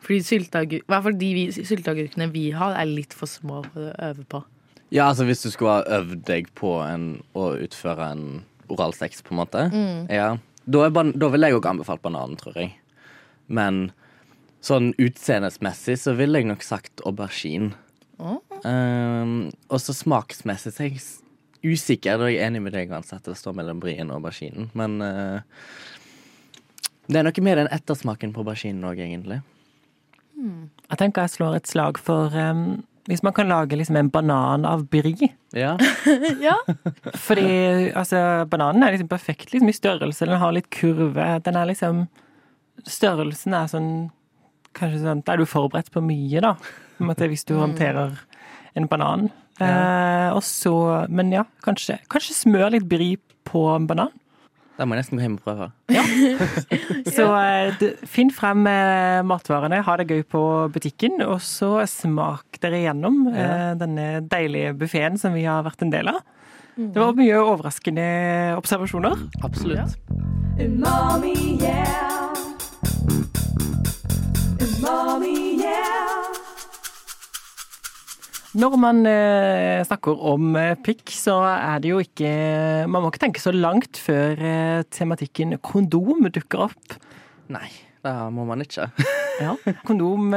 Fordi sylteagurk, hvert fall de sylteagurkene vi har, er litt for små for å øve på. Ja, altså hvis du skulle ha øvd deg på en, å utføre en oralsex, på en måte. Mm. Ja. Da, ban da ville jeg òg anbefalt bananen, tror jeg. Men sånn utseendesmessig så ville jeg nok sagt aubergine. Å. Um, og så smaksmessig så er jeg usikker. Da er jeg enig med deg uansett. Det står mellom brien og auberginen. Men eh, det er noe mer enn ettersmaken på auberginen òg, egentlig. Jeg tenker jeg slår et slag for um, hvis man kan lage liksom en banan av brie. Ja. Ja. Fordi altså, bananen er liksom perfekt liksom, i størrelse. Den har litt kurve. Den er liksom Størrelsen er sånn Kanskje sånn Da er du forberedt på mye, da. På en måte, hvis du håndterer en banan. Eh, og så Men ja, kanskje, kanskje smør litt brie på en banan. Da må jeg nesten gå hjem og prøve. Så eh, finn frem eh, matvarene, ha det gøy på butikken, og så smak dere gjennom ja. denne deilige buffeen som vi har vært en del av. Det var mye overraskende observasjoner. Absolutt. Umami, yeah. Umami, yeah. Når man eh, snakker om eh, pikk, så er det jo ikke Man må ikke tenke så langt før eh, tematikken kondom dukker opp. Nei, det må man ikke. Ja. Kondom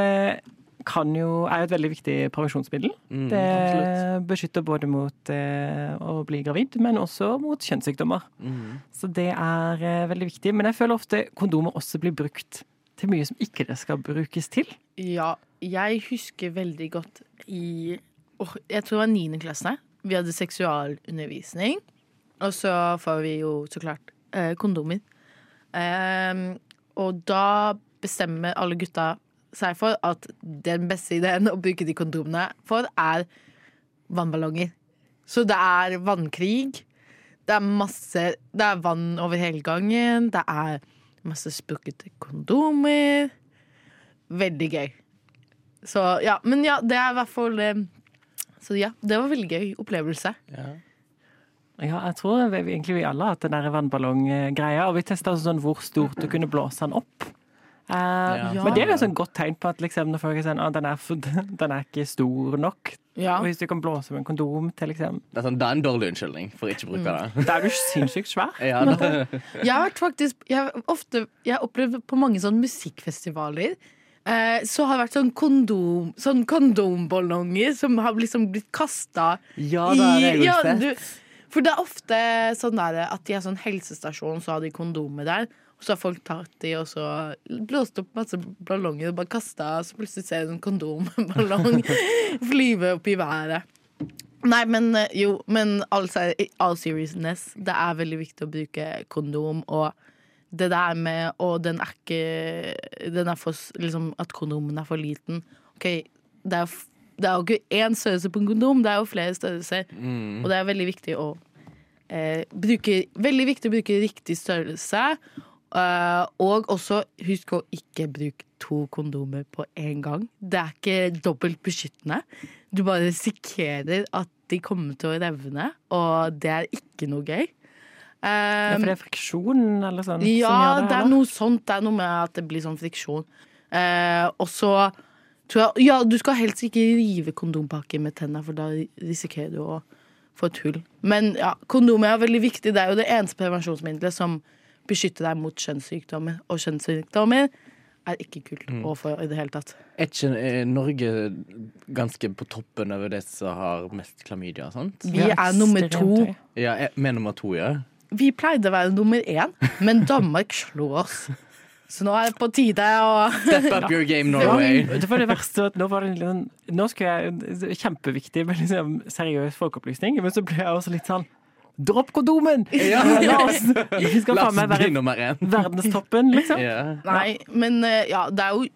kan jo, er jo et veldig viktig prevensjonsmiddel. Mm, det absolutt. beskytter både mot å bli gravid, men også mot kjønnssykdommer. Mm. Så det er veldig viktig. Men jeg føler ofte kondomer også blir brukt til mye som ikke det skal brukes til. Ja, jeg husker veldig godt i oh, Jeg tror det var niende klasse. Vi hadde seksualundervisning. Og så får vi jo så klart eh, kondomer. Ehm, og da bestemmer alle gutta seg for at den beste ideen å bruke de kondomene for, er vannballonger. Så det er vannkrig. Det er masse Det er vann over hele gangen. Det er masse spukkete kondomer. Veldig gøy. Så ja, men ja, det er i hvert fall eh, Så ja, det var veldig gøy opplevelse. Ja. Ja, jeg tror vi, egentlig vi alle har hatt den der vannballonggreia. Og vi testa sånn hvor stort du kunne blåse den opp. Eh, Ja. Men det er et sånn godt tegn på at liksom, når folk er sånn, ah, den, er den er ikke stor nok. Ja. Og hvis du kan blåse med en kondom til liksom Det er, sånn, det er en dårlig unnskyldning for ikke å bruke det. Da er du sinnssykt svær. Ja, Jeg har faktisk Jeg har ofte Jeg har opplevd på mange sånne musikkfestivaler eh, så har det vært sånn kondom Sånn kondomballonger som har liksom blitt kasta ja, i er ja, du, For det er ofte sånn der at de har sånn helsestasjon, så har de kondomer der. Så har folk tatt de og så blåst opp masse ballonger og bare kasta, så plutselig ser du en kondomballong flyve opp i været. Nei, men eh, jo, men all, all seriousness, det er veldig viktig å bruke kondom, og det der med Og den er ikke Den er for liksom At kondomen er for liten. OK, det er, det er jo ikke én størrelse på en kondom, det er jo flere størrelser. Mm. Og det er veldig viktig å eh, bruke Veldig viktig å bruke riktig størrelse. Eh, og også husk å ikke bruke to kondomer på én gang. Det er ikke dobbelt beskyttende. Du bare risikerer at de kommer til å revne, og det er ikke noe gøy. Ja, for det er friksjon eller sånn Ja, det det? er noe sånt. Det er noe med at det blir sånn friksjon. Uh, og så tror jeg Ja, du skal helst ikke rive kondompakker med tenna, for da risikerer du å få et hull. Men ja, kondomer er veldig viktig. Det er jo det eneste prevensjonsmiddelet som beskytter deg mot kjønnssykdommer. Og kjønnssykdommer er ikke kult Mm. å få i det hele tatt. Er ikke Norge ganske på toppen over det som har mest klamydia sant? Vi er nummer to. Ja, med nummer to, ja. Vi pleide å være nummer én, men Danmark slo oss. Så nå er det på tide å Step up your game, Norway. Det var det verste at nå var det sånn Nå skulle jeg Kjempeviktig med liksom seriøs folkeopplysning, men så ble jeg også litt sånn Dropp kondomen! La oss Vi skal faen meg være nummer én. verdenstoppen, liksom. Yeah. Nei, men eh, ja, det er jo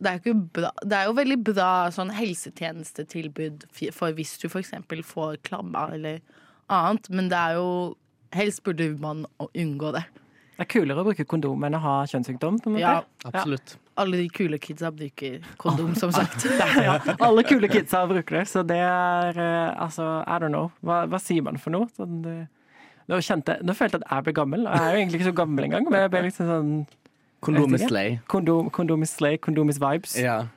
det er, ikke bra. det er jo veldig bra sånn helsetjenestetilbud for hvis du f.eks. får klammer eller annet, men det er jo Helst burde man unngå det. Det er kulere å bruke kondom enn å ha kjønnssykdom. på en måte. Ja. Alle de kule kidsa bruker kondom, som sagt. ja, alle kule kidsa bruker det, så det er eh, altså, I don't know. Hva, hva sier man for noe? Sånn, det, nå, kjente, nå følte jeg at jeg ble gammel, og jeg er jo egentlig ikke så gammel engang. Men jeg ble liksom sånn Kondom is slay. Kondom, kondom is slay, kondom is vibes. Ja.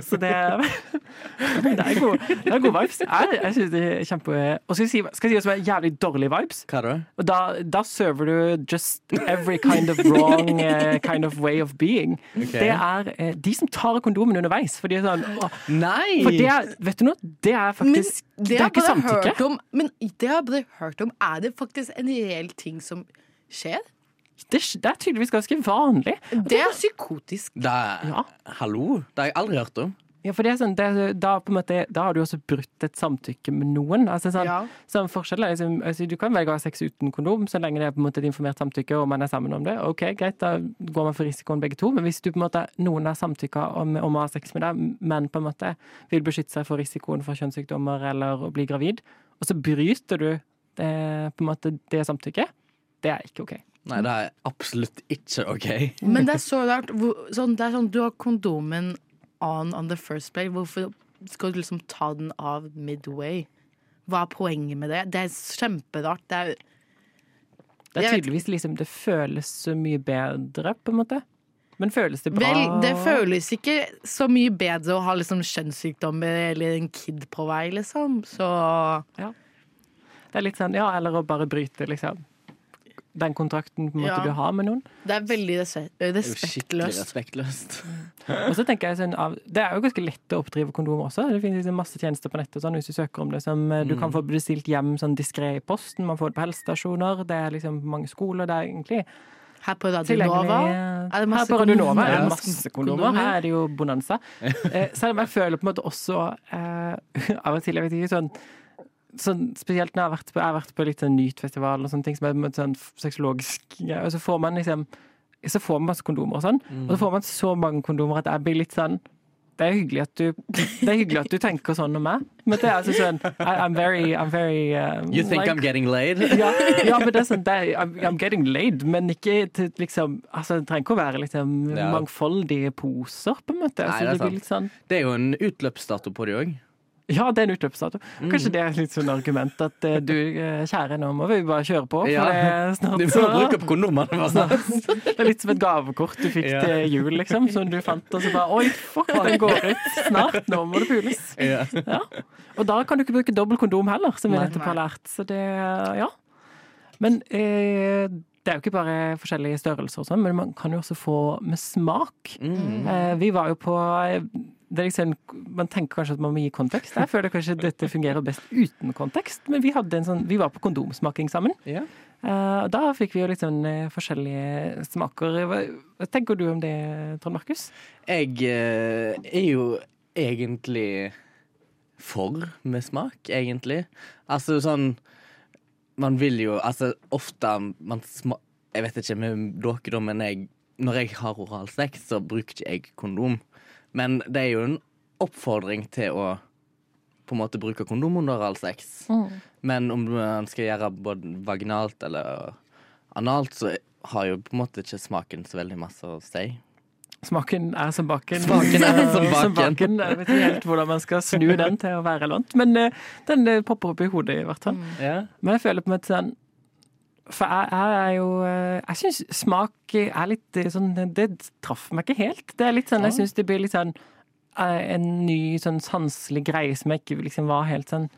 Så det, det er gode, det er gode vibes. Jeg, jeg synes det er kjempe Og skal jeg si, skal jeg si hva som er jævlig dårlige vibes? Hva da? Og da, da server du just every kind of wrong eh, kind of way of being. Okay. Det er eh, de som tar av kondomen underveis. For de er sånn å, Nei! For det er, vet du noe? Det er faktisk Men Det det er ikke samtykke. om. Men det har jeg bare hørt om. Er det faktisk en reell ting som skjer? Det, det er tydeligvis ganske vanlig. Det er psykotisk. Det er, Ja. Hallo? Det har jeg aldri hørt om. Ja, for det er sånn, det da, på en måte, da har du også brutt et samtykke med noen. Altså, sånn, Ja. sånn forskjell er liksom, altså, Du kan velge å ha sex uten kondom, så lenge det er på en måte et informert samtykke og man er sammen om det. Ok, Greit, da går man for risikoen begge to. Men hvis du på en måte, noen har samtykka om, om å ha sex med deg, men på en måte vil beskytte seg for risikoen for kjønnssykdommer eller å bli gravid, og så bryter du det, på en måte, det samtykket, det er ikke OK. Nei, det er absolutt ikke OK. Men det er så rart. Sånn, det er sånn, du har kondomen on on the first place. Hvorfor skal du liksom ta den av midway? Hva er poenget med det? Det er kjemperart. Det er Det er tydeligvis liksom Det føles så mye bedre, på en måte. Men føles det bra? Vel, det føles ikke så mye bedre å ha liksom kjønnssykdommer eller en kid på vei, liksom. Så Det er litt sånn, ja, eller å bare bryte liksom den kontrakten på en måte Ja. du har med noen. det er veldig respektløst. respektløst. Og så tenker jeg sånn, av- Det er jo ganske lett å oppdrive kondomer også. Det finnes liksom masse tjenester på nettet sånn, hvis du søker om det. Som mm. du kan få bestilt hjem sånn diskré i posten. Man får det på helsestasjoner. Det er liksom mange skoler. Det er egentlig Her på Radionova er det Her masse på Radio kondomer. er det masse kondomer. Her er det jo bonanza. Eh, selv om jeg føler på en måte også eh, av og til, jeg vet ikke, sånn Sånn, spesielt når jeg har vært på, jeg har vært på litt sånn Nyt-festival og sånne ting som er med sånn sexologisk greie, og så får man liksom så får man masse kondomer og sånn, og så får man så mange kondomer at jeg blir litt sånn det er hyggelig at du, det hyggelig at du tenker sånn om meg. Men det er altså sånn I, I'm very, I'm very um, You think like- I'm getting laid? ja, ja, men det er sånn det er, I'm, I'm getting laid, men ikke til liksom Altså, det trenger ikke å være liksom Ja. mangfoldige poser, på en måte. Nei, Altså, det er det blir litt sånn Det er jo en utløpsdato på det òg. Ja, det er en utløpsdato. Kanskje det er litt sånn argument at eh, du, eh, kjære, nå må vi bare kjøre på, for Ja. det er snart Du må bruke opp kondomene. bare snart. Det er litt som et gavekort du fikk Ja. til jul, liksom, som du fant, og så bare Oi, fuck, den går ut snart, nå må det pules. Ja. Ja. Og da kan du ikke bruke dobbel kondom heller, som vi Nei. nettopp har lært. Så det, ja. Men eh, det er jo ikke bare forskjellige størrelser og sånn, men man kan jo også få med smak. Mm. Eh, vi var jo på eh, liksom, Man tenker kanskje at man må gi kontekst. Jeg føler kanskje dette fungerer best uten kontekst, men vi, sånn, vi var på kondomsmaking sammen. Ja. Eh, da fikk vi jo litt sånn eh, forskjellige smaker. Hva, tenker du om det, Trond Markus? Jeg eh, er jo egentlig for med smak, egentlig. Altså sånn Man vil jo Altså ofte man sma Jeg vet ikke med dere, da, men jeg, når jeg har oralsex, så bruker ikke jeg kondom. Men det er jo en oppfordring til å på en måte bruke kondom under all sex. Mm. Men om man skal gjøre både vaginalt eller analt, så har jo på en måte ikke smaken så veldig masse å si. Smaken er som baken. Smaken er som Eh, baken. Jeg vet ikke helt hvordan man skal snu den til å være relevant, men eh, den popper opp i hodet i hvert fall. Ja. Men jeg føler på måte sånn For jeg, jeg er jo eh, Jeg syns smak er litt eh, sånn Det traff meg ikke helt. Det er litt sånn, Jeg syns det blir litt sånn eh, en ny sånn sanselig greie som jeg ikke liksom var helt sånn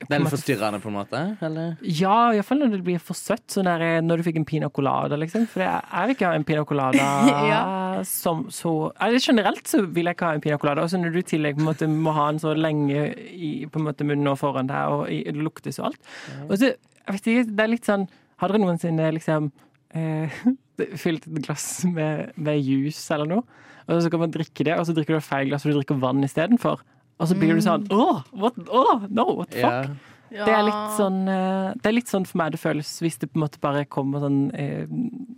Det er litt forstyrrende, på en måte? Eller? Ja, iallfall når det blir for søtt. Sånn der, når du fikk en pina colada, liksom. For jeg, jeg vil ikke ha en pina colada Ja. som så eller Generelt så vil jeg ikke ha en pina colada. Og så når du i tillegg måte må ha den så lenge i på en måte munnen og foran deg, og i, det lukter så alt. Og så, jeg vet ikke, det er litt sånn Har dere noensinne liksom eh, fylt et glass med, med juice eller noe, og så kan man drikke det, og så drikker du feil glass, og du drikker vann istedenfor? Og så blir du sånn Åh, what, åh, no, what the fuck? Ja. Det er litt sånn eh, Det er litt sånn for meg det føles hvis det på en måte bare kommer sånn eh,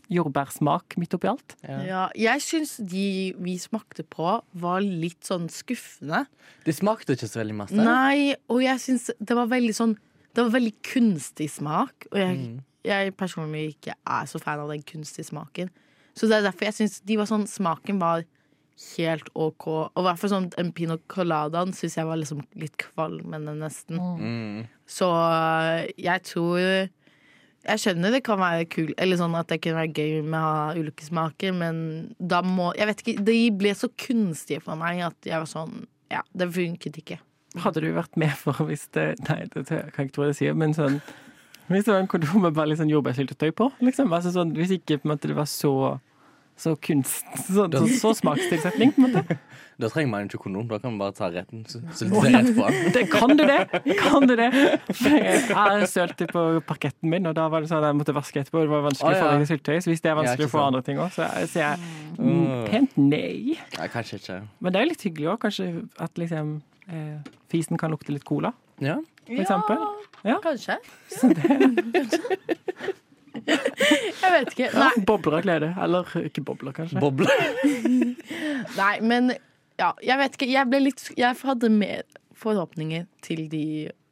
jordbærsmak midt oppi alt. Ja, jeg syns de vi smakte på, var litt sånn skuffende. De smakte ikke så veldig masse. Nei, og jeg syns det var veldig sånn Det var veldig kunstig smak, og jeg, jeg personlig ikke er så fan av den kunstige smaken. Så det er derfor jeg syns de var sånn Smaken var helt OK. Og i hvert fall sånn en pino coladaen syns jeg var liksom litt kvalmende, nesten. Mm. Så øh, jeg tror Jeg skjønner det kan være kul, eller sånn at det kunne være gøy med å ha ulike smaker, men da må Jeg vet ikke, de ble så kunstige for meg at jeg var sånn Ja, det funket ikke. Hadde du vært med for hvis det Nei, det kan jeg ikke tro jeg sier, men sånn Hvis det var en kondom med bare sånn jordbærsyltetøy på, liksom. Altså sånn, hvis ikke måte det var så så kunst Så, så, så smakstilsetning, på en måte. Da trenger man ikke kondom. Da kan man bare ta retten. Er rett på den. Det, kan du det? Kan du det? Jeg sølte på parketten min, og da var det sånn at jeg måtte vaske etterpå. Det var vanskelig Å, få rene syltetøy, så hvis det er vanskelig å få andre ting òg, så sier jeg mm, pent nei. Nei, kanskje ikke. Men det er jo litt hyggelig òg, kanskje at liksom eh, fisen kan lukte litt cola, Ja. for eksempel. Ja. Kanskje. Så det, Jeg vet ikke. ja, Nei, bobler av glede. Eller ikke bobler, kanskje. Bobler. nei men ja, jeg vet ikke. Jeg ble litt Jeg hadde mer forhåpninger til de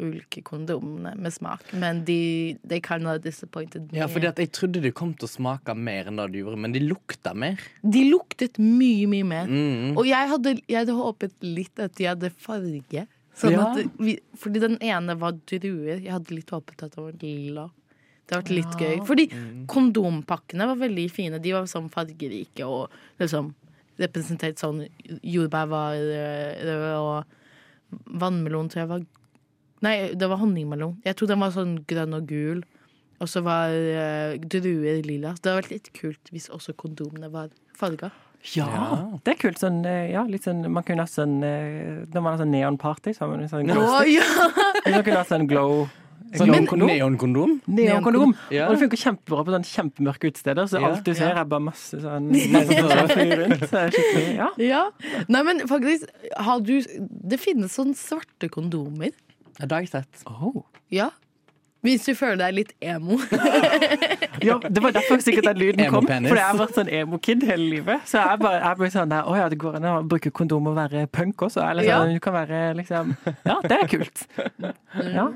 ulike kondomene med smak, men de, they kind of disappointed me. Ja, fordi jeg trodde de kom til å smake mer enn det de gjorde, men de lukta mer. De luktet mye, mye mer. Mm. Og jeg hadde, jeg hadde håpet litt at de hadde farge. Sånn Ja. at vi, fordi den ene var druer. Jeg hadde litt håpet at det var lilla. Det har vært litt gøy. Fordi kondompakkene var veldig fine. De var sånn fargerike og liksom representert sånn Jordbær var øh, rød, og vannmelon tror jeg var Nei, det var honningmelon. Jeg tror den var sånn grønn og gul. Og så var uh, druer lilla. Så det hadde vært litt kult hvis også kondomene var farga. Ja, Ja. det er kult. Sånn, eh, ja, litt sånn, man kunne ha sånn eh, Når man har sånn neonparty, så har man sånn glow stick. ja! Man kunne ha sånn glow Sånn glow-kondom. neonkondom. Neonkondom. Ja. Og det funker kjempebra på sånn kjempemørke utesteder, så Ja. alt du ser, er bare masse sånn sånn rundt. Så ja. Ja. Nei, men faktisk har du, Det finnes sånne svarte kondomer. Det har jeg sett. Oh. Ja. Hvis du føler deg litt emo. Ja, det var derfor sikkert den lyden kom. Emo-penis. For jeg har vært sånn emo-kid hele livet. Så jeg bare, jeg bare sånn Å ja, det går an å bruke kondom og være punk også. Eller Ja. sånn, du kan være liksom Ja, det er kult. Ja.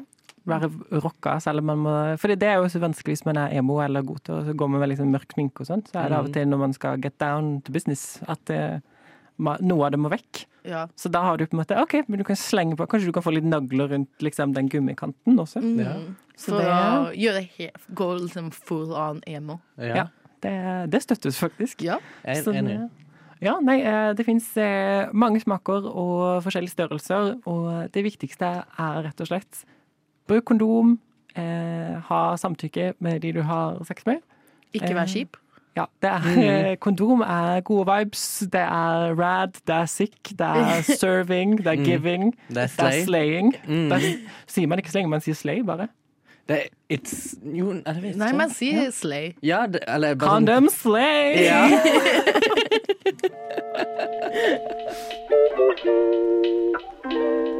Være rocka, selv om man må For det er jo så vanskelig hvis man er emo eller god til å gå med sånn mørk sminke og sånn. Så er det av og til når man skal get down to business, at det noe av det må vekk. Ja. Så da har du på en måte OK, men du kan slenge på Kanskje du kan få litt nagler rundt liksom, den gummikanten også. Ja. Så For det- å gjøre helt, gå liksom full on emo. Ja. Ja. Det, det støttes faktisk. Ja. Jeg er enig. eh, Ja, nei, eh, det fins mange smaker og forskjellige størrelser, og det viktigste er rett og slett bruk kondom, eh, ha samtykke med de du har sex med. Ikke Eh, vær kjip. Ja, det er, mm. Kondom er gode vibes, det er rad, det er sick, det er serving, det er Mm. giving, Det er det er slaying. Mm. Det er, sier man ikke slaying, man sier slay, bare. Det er it's Jo, nei, det vet jeg Nei, ikke. men si slay. Ja, det, eller bare sånn- slay! Ja.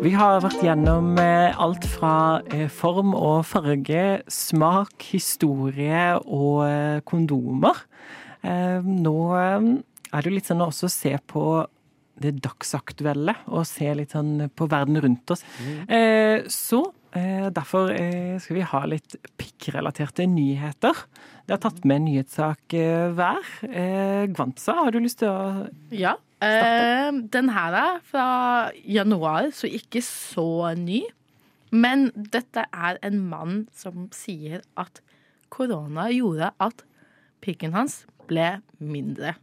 Vi har vært gjennom eh, alt fra eh, form og farge, smak, historie og eh, kondomer. Nå er det jo litt sånn å også se på det dagsaktuelle, og se litt sånn på verden rundt oss. Eh, Så eh, derfor skal vi ha litt pikkrelaterte nyheter. Det har tatt med en nyhetssak eh, hver. Gwanza, har du lyst til å Ja. Eh, den her er fra januar, så ikke så ny. Men dette er en mann som sier at korona gjorde at pikken hans ble mindre.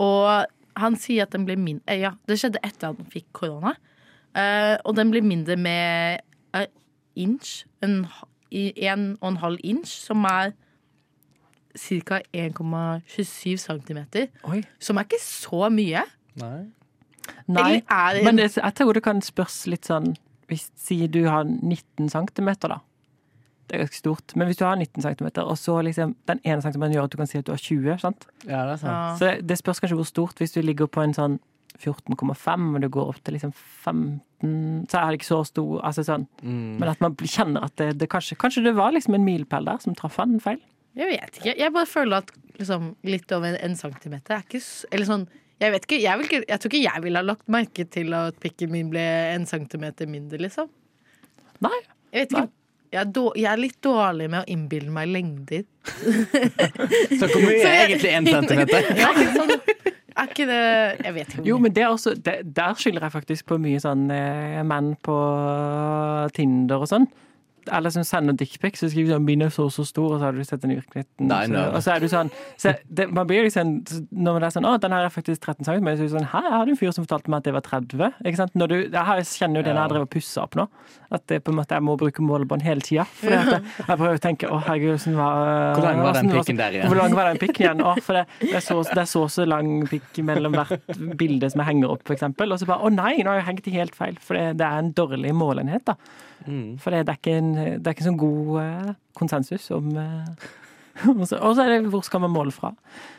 Og han sier at den ble mindre Ja, det skjedde etter at han fikk korona. Eh, og den ble mindre med en inch. En og en halv inch, som er ca. 1,27 cm. Som er ikke så mye. Nei. Nei, Eller er det men det, jeg tror det kan spørs litt sånn hvis Si du har 19 cm, da. Det er ganske stort. Men hvis du har 19 cm, og så liksom den ene centimeteren gjør at du kan si at du har 20, sant? Ja, det er sant. Ja. Så det, det spørs kanskje hvor stort. Hvis du ligger på en sånn 14,5, og du går opp til liksom 15, så er det ikke så stor. Altså sånn. Mm. Men at man kjenner at det, det kanskje Kanskje det var liksom en milepæl der som traff han feil? Jeg vet ikke. Jeg bare føler at liksom, litt over en, en centimeter er ikke Eller sånn jeg vet ikke, jeg, vil ikke, jeg tror ikke jeg ville ha lagt merke til at pikken min ble en centimeter mindre, liksom. Nei. Jeg vet ikke. Jeg er, dårlig, jeg er litt dårlig med å innbille meg lengder. Så hvor mye er egentlig én centimeter? Ja, sånn, er ikke det Jeg vet ikke. Jo, men det er også, det, der skylder jeg faktisk på mye sånn eh, menn på Tinder og sånn. Eller som sender dickpics, så skriver de sånn 'min er så så stor', og så har du sett den i virkeligheten. Nei, nei. Og så er du sånn så det, Man blir liksom Når det er sånn 'Å, den her er faktisk 13 cm', så er du sånn her har du en fyr som fortalte meg at det var 30'. Ikke sant? Når du, jeg kjenner jo den jeg driver og pusser opp nå, at det på en måte jeg må bruke målebånd hele tida. Jeg, jeg prøver å tenke 'Å, herregud, hvordan var Hvor lang var den pikken der igjen? Hvor lang var den pikken igjen? Å, for det, det, er så, det er så så lang pikk mellom hvert bilde som jeg henger opp, eksempel. Og så bare 'Å nei, nå har jeg hengt i helt feil', for det, det er en dårlig målenhet, da. Mm. For det, det, er ikke en, det er ikke sånn god uh, konsensus om uh, Og så og så er det hvor skal man måle fra?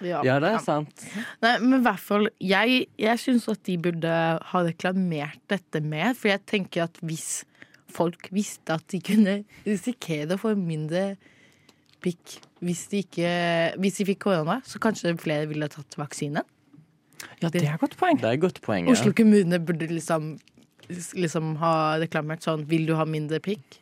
Ja. Ja, det er sant. Nei, men i hvert fall Jeg, jeg syns at de burde ha reklamert dette mer, for jeg tenker at hvis folk visste at de kunne risikere å få mindre pikk hvis de ikke Hvis de fikk korona, så kanskje flere ville tatt vaksine. Ja, det er et godt poeng. Det er et godt poeng. Oslo kommune burde liksom Liksom ha reklamert sånn Vil du ha mindre pikk?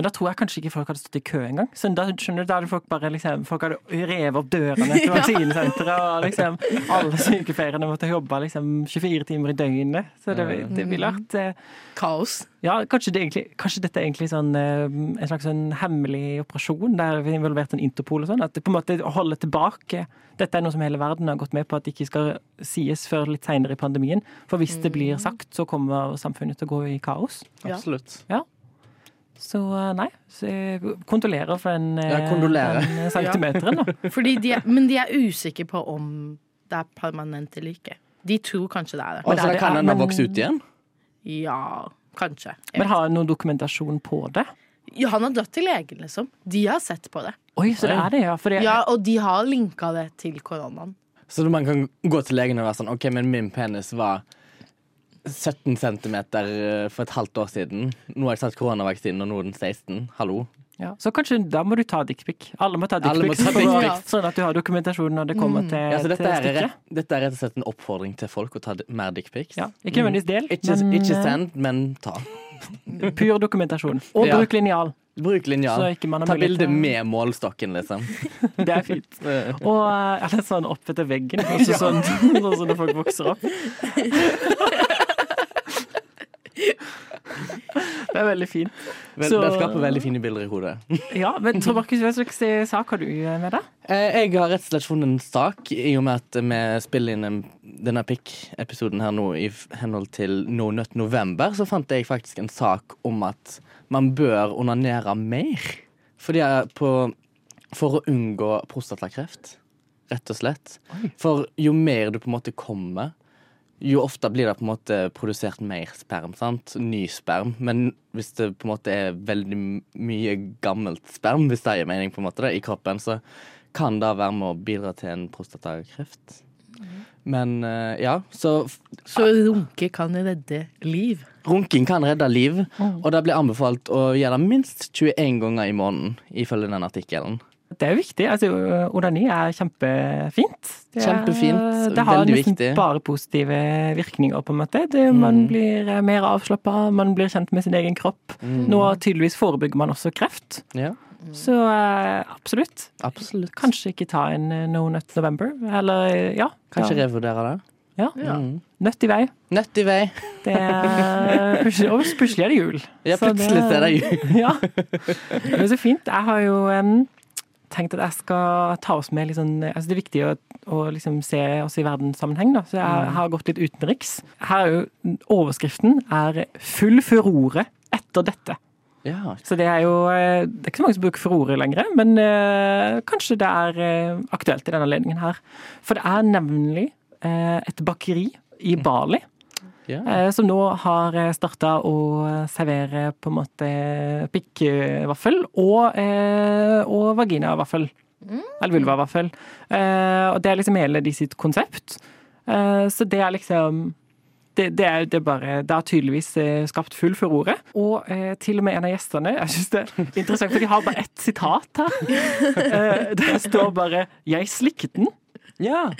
Men da tror jeg kanskje ikke folk hadde stått i kø engang. Så da skjønner du, da hadde folk bare liksom Folk hadde revet opp dørene til vaksinesenteret, og liksom alle sykepleierne måtte jobbe liksom 24 timer i døgnet. Så det, det ville vært eh, Kaos. Ja, kanskje, det egentlig, kanskje dette er egentlig sånn, eh, en slags sånn hemmelig operasjon der vi har involvert en Interpol og sånn. At det på en måte holder tilbake Dette er noe som hele verden har gått med på at det ikke skal sies før litt seinere i pandemien. For hvis det blir sagt, så kommer samfunnet til å gå i kaos. Absolutt. Ja. Så eh, nei, så jeg kondolerer for den, eh, den eh, centimeteren, da. Fordi de er, men de er usikre på om det er permanent eller ikke. De tror kanskje det er det. Og så det er- kan den ha vokst ut igjen? Ja, kanskje. Jeg Men har han noen dokumentasjon på det? ja, han har dratt til legen, liksom. De har sett på det. Oi, så det er det, ja. Det, Ja, Og de har linka det til koronaen. Så man kan gå til legen og være sånn OK, men min penis var 17 cm for et halvt år siden. Nå har jeg tatt koronavaksinen, og nå er den 16. Hallo. ja. Så kanskje da må du ta dickpic. Alle må ta dickpic. dick. Sånn at du har dokumentasjon når det kommer til, Ja, dette, til er stykket. dette er rett og slett en oppfordring til folk å ta mer dickpics. Ja, ikke nødvendigvis del, Ikke, men ikke eh, send, men ta. pur dokumentasjon. Og Ja. bruk linjal. Bruk linjal. Ta bilde med målstokken, liksom. Det er fint. Og eh, eller sånn opp etter veggen, også sånn, sånn når folk vokser opp. Det er veldig fint. Vel, Så- Det skaper veldig fine bilder i hodet. Ja, men Tor Markus, hva slags sak har du med deg? Eh, Jeg har rett og slett funnet en sak, i og med at vi spiller inn denne pikk-episoden her nå i henhold til No Nut November, så fant jeg faktisk en sak om at man bør onanere mer. Fordi jeg på, for å unngå prostatakreft, rett og slett. For jo mer du på en måte kommer, jo ofte blir det på en måte produsert mer sperm. sant? Ny sperm. Men hvis det på en måte er veldig mye gammelt sperm, hvis det gir mening, på en måte, da, i kroppen, så kan det være med å bidra til en prostatakreft. Men eh, ja, så Så runke kan redde liv. runking kan redde liv, og det blir anbefalt å gjøre det minst 21 ganger i måneden, ifølge den artikkelen. Det er jo viktig. altså Onani er kjempefint. Det, er- Kjempefint, Det har veldig nesten viktig. bare positive virkninger, på en måte. Det, man blir eh, mer avslappa, man blir kjent med sin egen kropp. Nå tydeligvis forebygger man også kreft. Ja, Så eh, absolutt. absolutt. Kanskje ikke ta en eh, No Nut November. Eller ja. Kanskje ja. revurdere det. ja. Ja. Mm. Nøtt i vei. Nøtt i vei. Det er plutselig, og plutselig er det jul. Ja, plutselig så er det jul. Ja. Det er så fint. Jeg har jo em, tenkt at jeg skal ta oss med sånn altså Det er viktig å, å liksom se oss i verdenssammenheng, da. Så jeg har gått litt utenriks. Her er jo overskriften er 'Full furore etter dette'. Ja, Så det er jo eh, Det er ikke så mange som bruker furore lenger, men eh, kanskje det er eh, aktuelt i denne anledningen her. For det er nemlig eh, et bakeri i Bali Eh, som nå har starta å servere på en måte pikkvaffel og, eh, og vaginavaffel. Eller vulvavaffel. Eh, og det er liksom hele de sitt konsept. Eh, så det er liksom det, det, er, det, bare, det har tydeligvis eh, skapt full furore. Og eh, til og med en av gjestene Jeg synes det er interessant, for de har bare ett sitat her. Eh, der står bare 'Jeg slikket den'. Ja.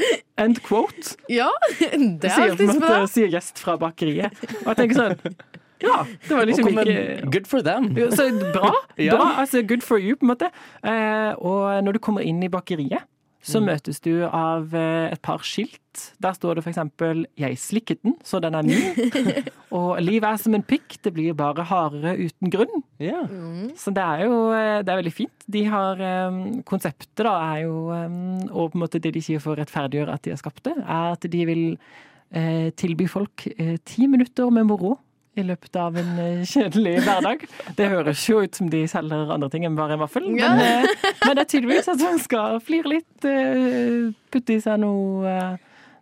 End quote. Ja, det er alltid bra. sier gjest fra bakeriet. Og jeg tenker sånn Ja, det var liksom ikke Good for them. Så bra. Ja. bra altså Good for you, på en måte. Eh, og når du kommer inn i bakeriet, så Mm. møtes du av eh, et par skilt. Der står det for eksempel 'Jeg slikket den, så den er min'. og 'Livet er som en pikk, det blir bare hardere uten grunn'. Ja. Så det er jo eh, det er veldig fint. De har eh, Konseptet da er jo Og på en måte det de sier for å rettferdiggjøre at de har skapt det, er at de vil tilby folk ti minutter med moro i løpet av en eh, kjedelig hverdag. Det høres jo ut som de selger andre ting enn bare en vaffel, Ja. men, eh, men det er tydeligvis at man skal flire litt, eh, putte i seg noe,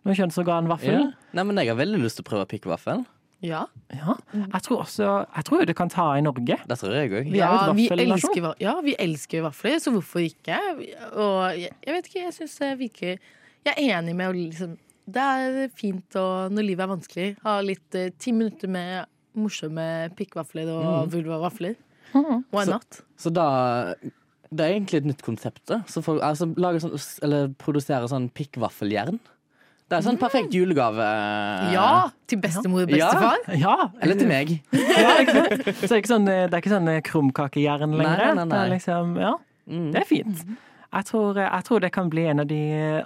noe kjønnsorganvaffel. Ja. Nei, men jeg har veldig lyst til å prøve pikkvaffel. Ja. Ja. Jeg tror også Jeg tror det kan ta i Norge. Det tror jeg òg. Vi Ja, vi elsker, ja, vi elsker vafler, så hvorfor ikke? Og jeg, jeg vet ikke, jeg syns det virker Jeg er enig med å liksom Det er fint å, når livet er vanskelig, ha litt ti minutter med morsomme pikkvafler og Mm. vulvavafler. Mhm. Why Så- not? Så da Det er egentlig et nytt konsept. da. Så folk, altså, sånn, eller produsere sånn pikkvaffeljern. Det er sånn perfekt julegave. Ja! Til bestemor og bestefar. Ja, Eller til meg. Ja. Så det er ikke sånn, det er ikke sånn krumkakejern lenger. nei, nei, Det er liksom, ja, Mm. det er fint. Jeg tror, jeg tror det kan bli en av de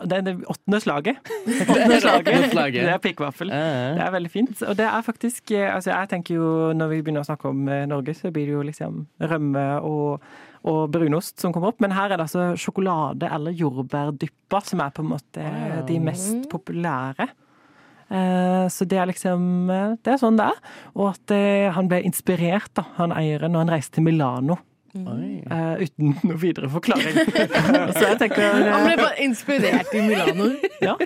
Det er det åttende slaget. Åttende slaget. Det er pikkvaffel. Det er veldig fint. Og det er faktisk altså Jeg tenker jo når vi begynner å snakke om eh, Norge, så blir det jo liksom rømme og, og brunost som kommer opp. Men her er det altså sjokolade eller jordbærdyppa som er på en måte de mest populære. Eh, Så det er liksom eh, Det er sånn det er. Og at han ble inspirert, da, han eieren, når han reiste til Milano. Eh, uten noe videre forklaring. Så jeg tenker Han ble eh, bare inspirert i Milano. ja.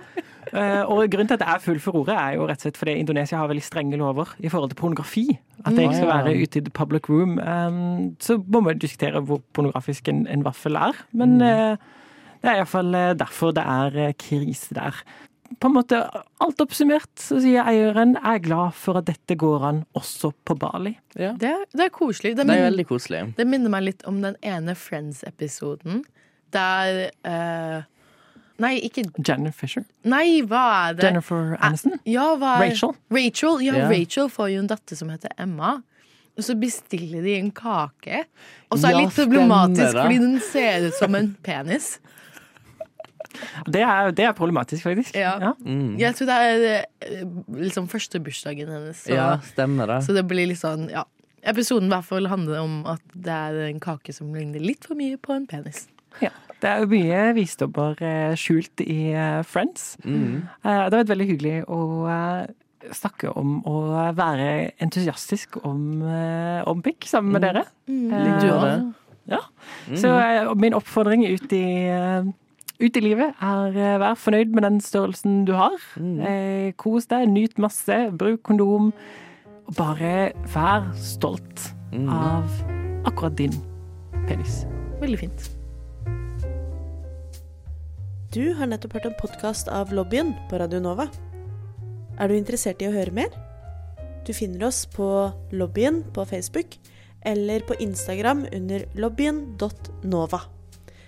Uh, og grunnen til at det er full furore, er jo rett og slett fordi Indonesia har veldig strenge lover i forhold til pornografi. At det ikke skal Mm. være ute i the public room. Um, så må man diskutere hvor pornografisk en, en vaffel er. Men uh, det er iallfall derfor det er eh, krise der. På en måte, alt oppsummert så sier eieren jeg er glad for at dette går an også på Bali. Ja. Det, er- det er koselig. Det, Det er min- veldig koselig. det minner meg litt om den ene Friends-episoden der uh, Nei, ikke Jennifer Fisher. Nei, hva er det? Jennifer Aniston. Ja, hva er Rachel. Rachel, ja, yeah. Rachel får jo en datter som heter Emma. Og så bestiller de en kake. Og så er det Ja, litt problematisk fordi den ser ut som en penis. Det er, det er problematisk, faktisk. Ja. Mm. Jeg tror det er eh, liksom første bursdagen hennes. Så, Ja, stemmer det. så det blir litt sånn, ja. Episoden i hvert fall handler om at det er en kake som ligner litt for mye på en penis. Ja. Det er jo mye visdommer eh, skjult i eh, Friends. Mm. Eh, Det har vært veldig hyggelig å snakke om å være entusiastisk om, om pikk sammen med dere. Mm. Du gjør. Ja. Så min oppfordring ut i, ut i livet er eh, vær fornøyd med den størrelsen du har. Eh, Kos deg, nyt masse, bruk kondom. Og bare vær stolt av akkurat din penis. Veldig fint. Du har nettopp hørt en podkast av Lobbyen på Radio Nova. Er du interessert i å høre mer? Du finner oss på Lobbyen på Facebook eller på Instagram under lobbyen.nova.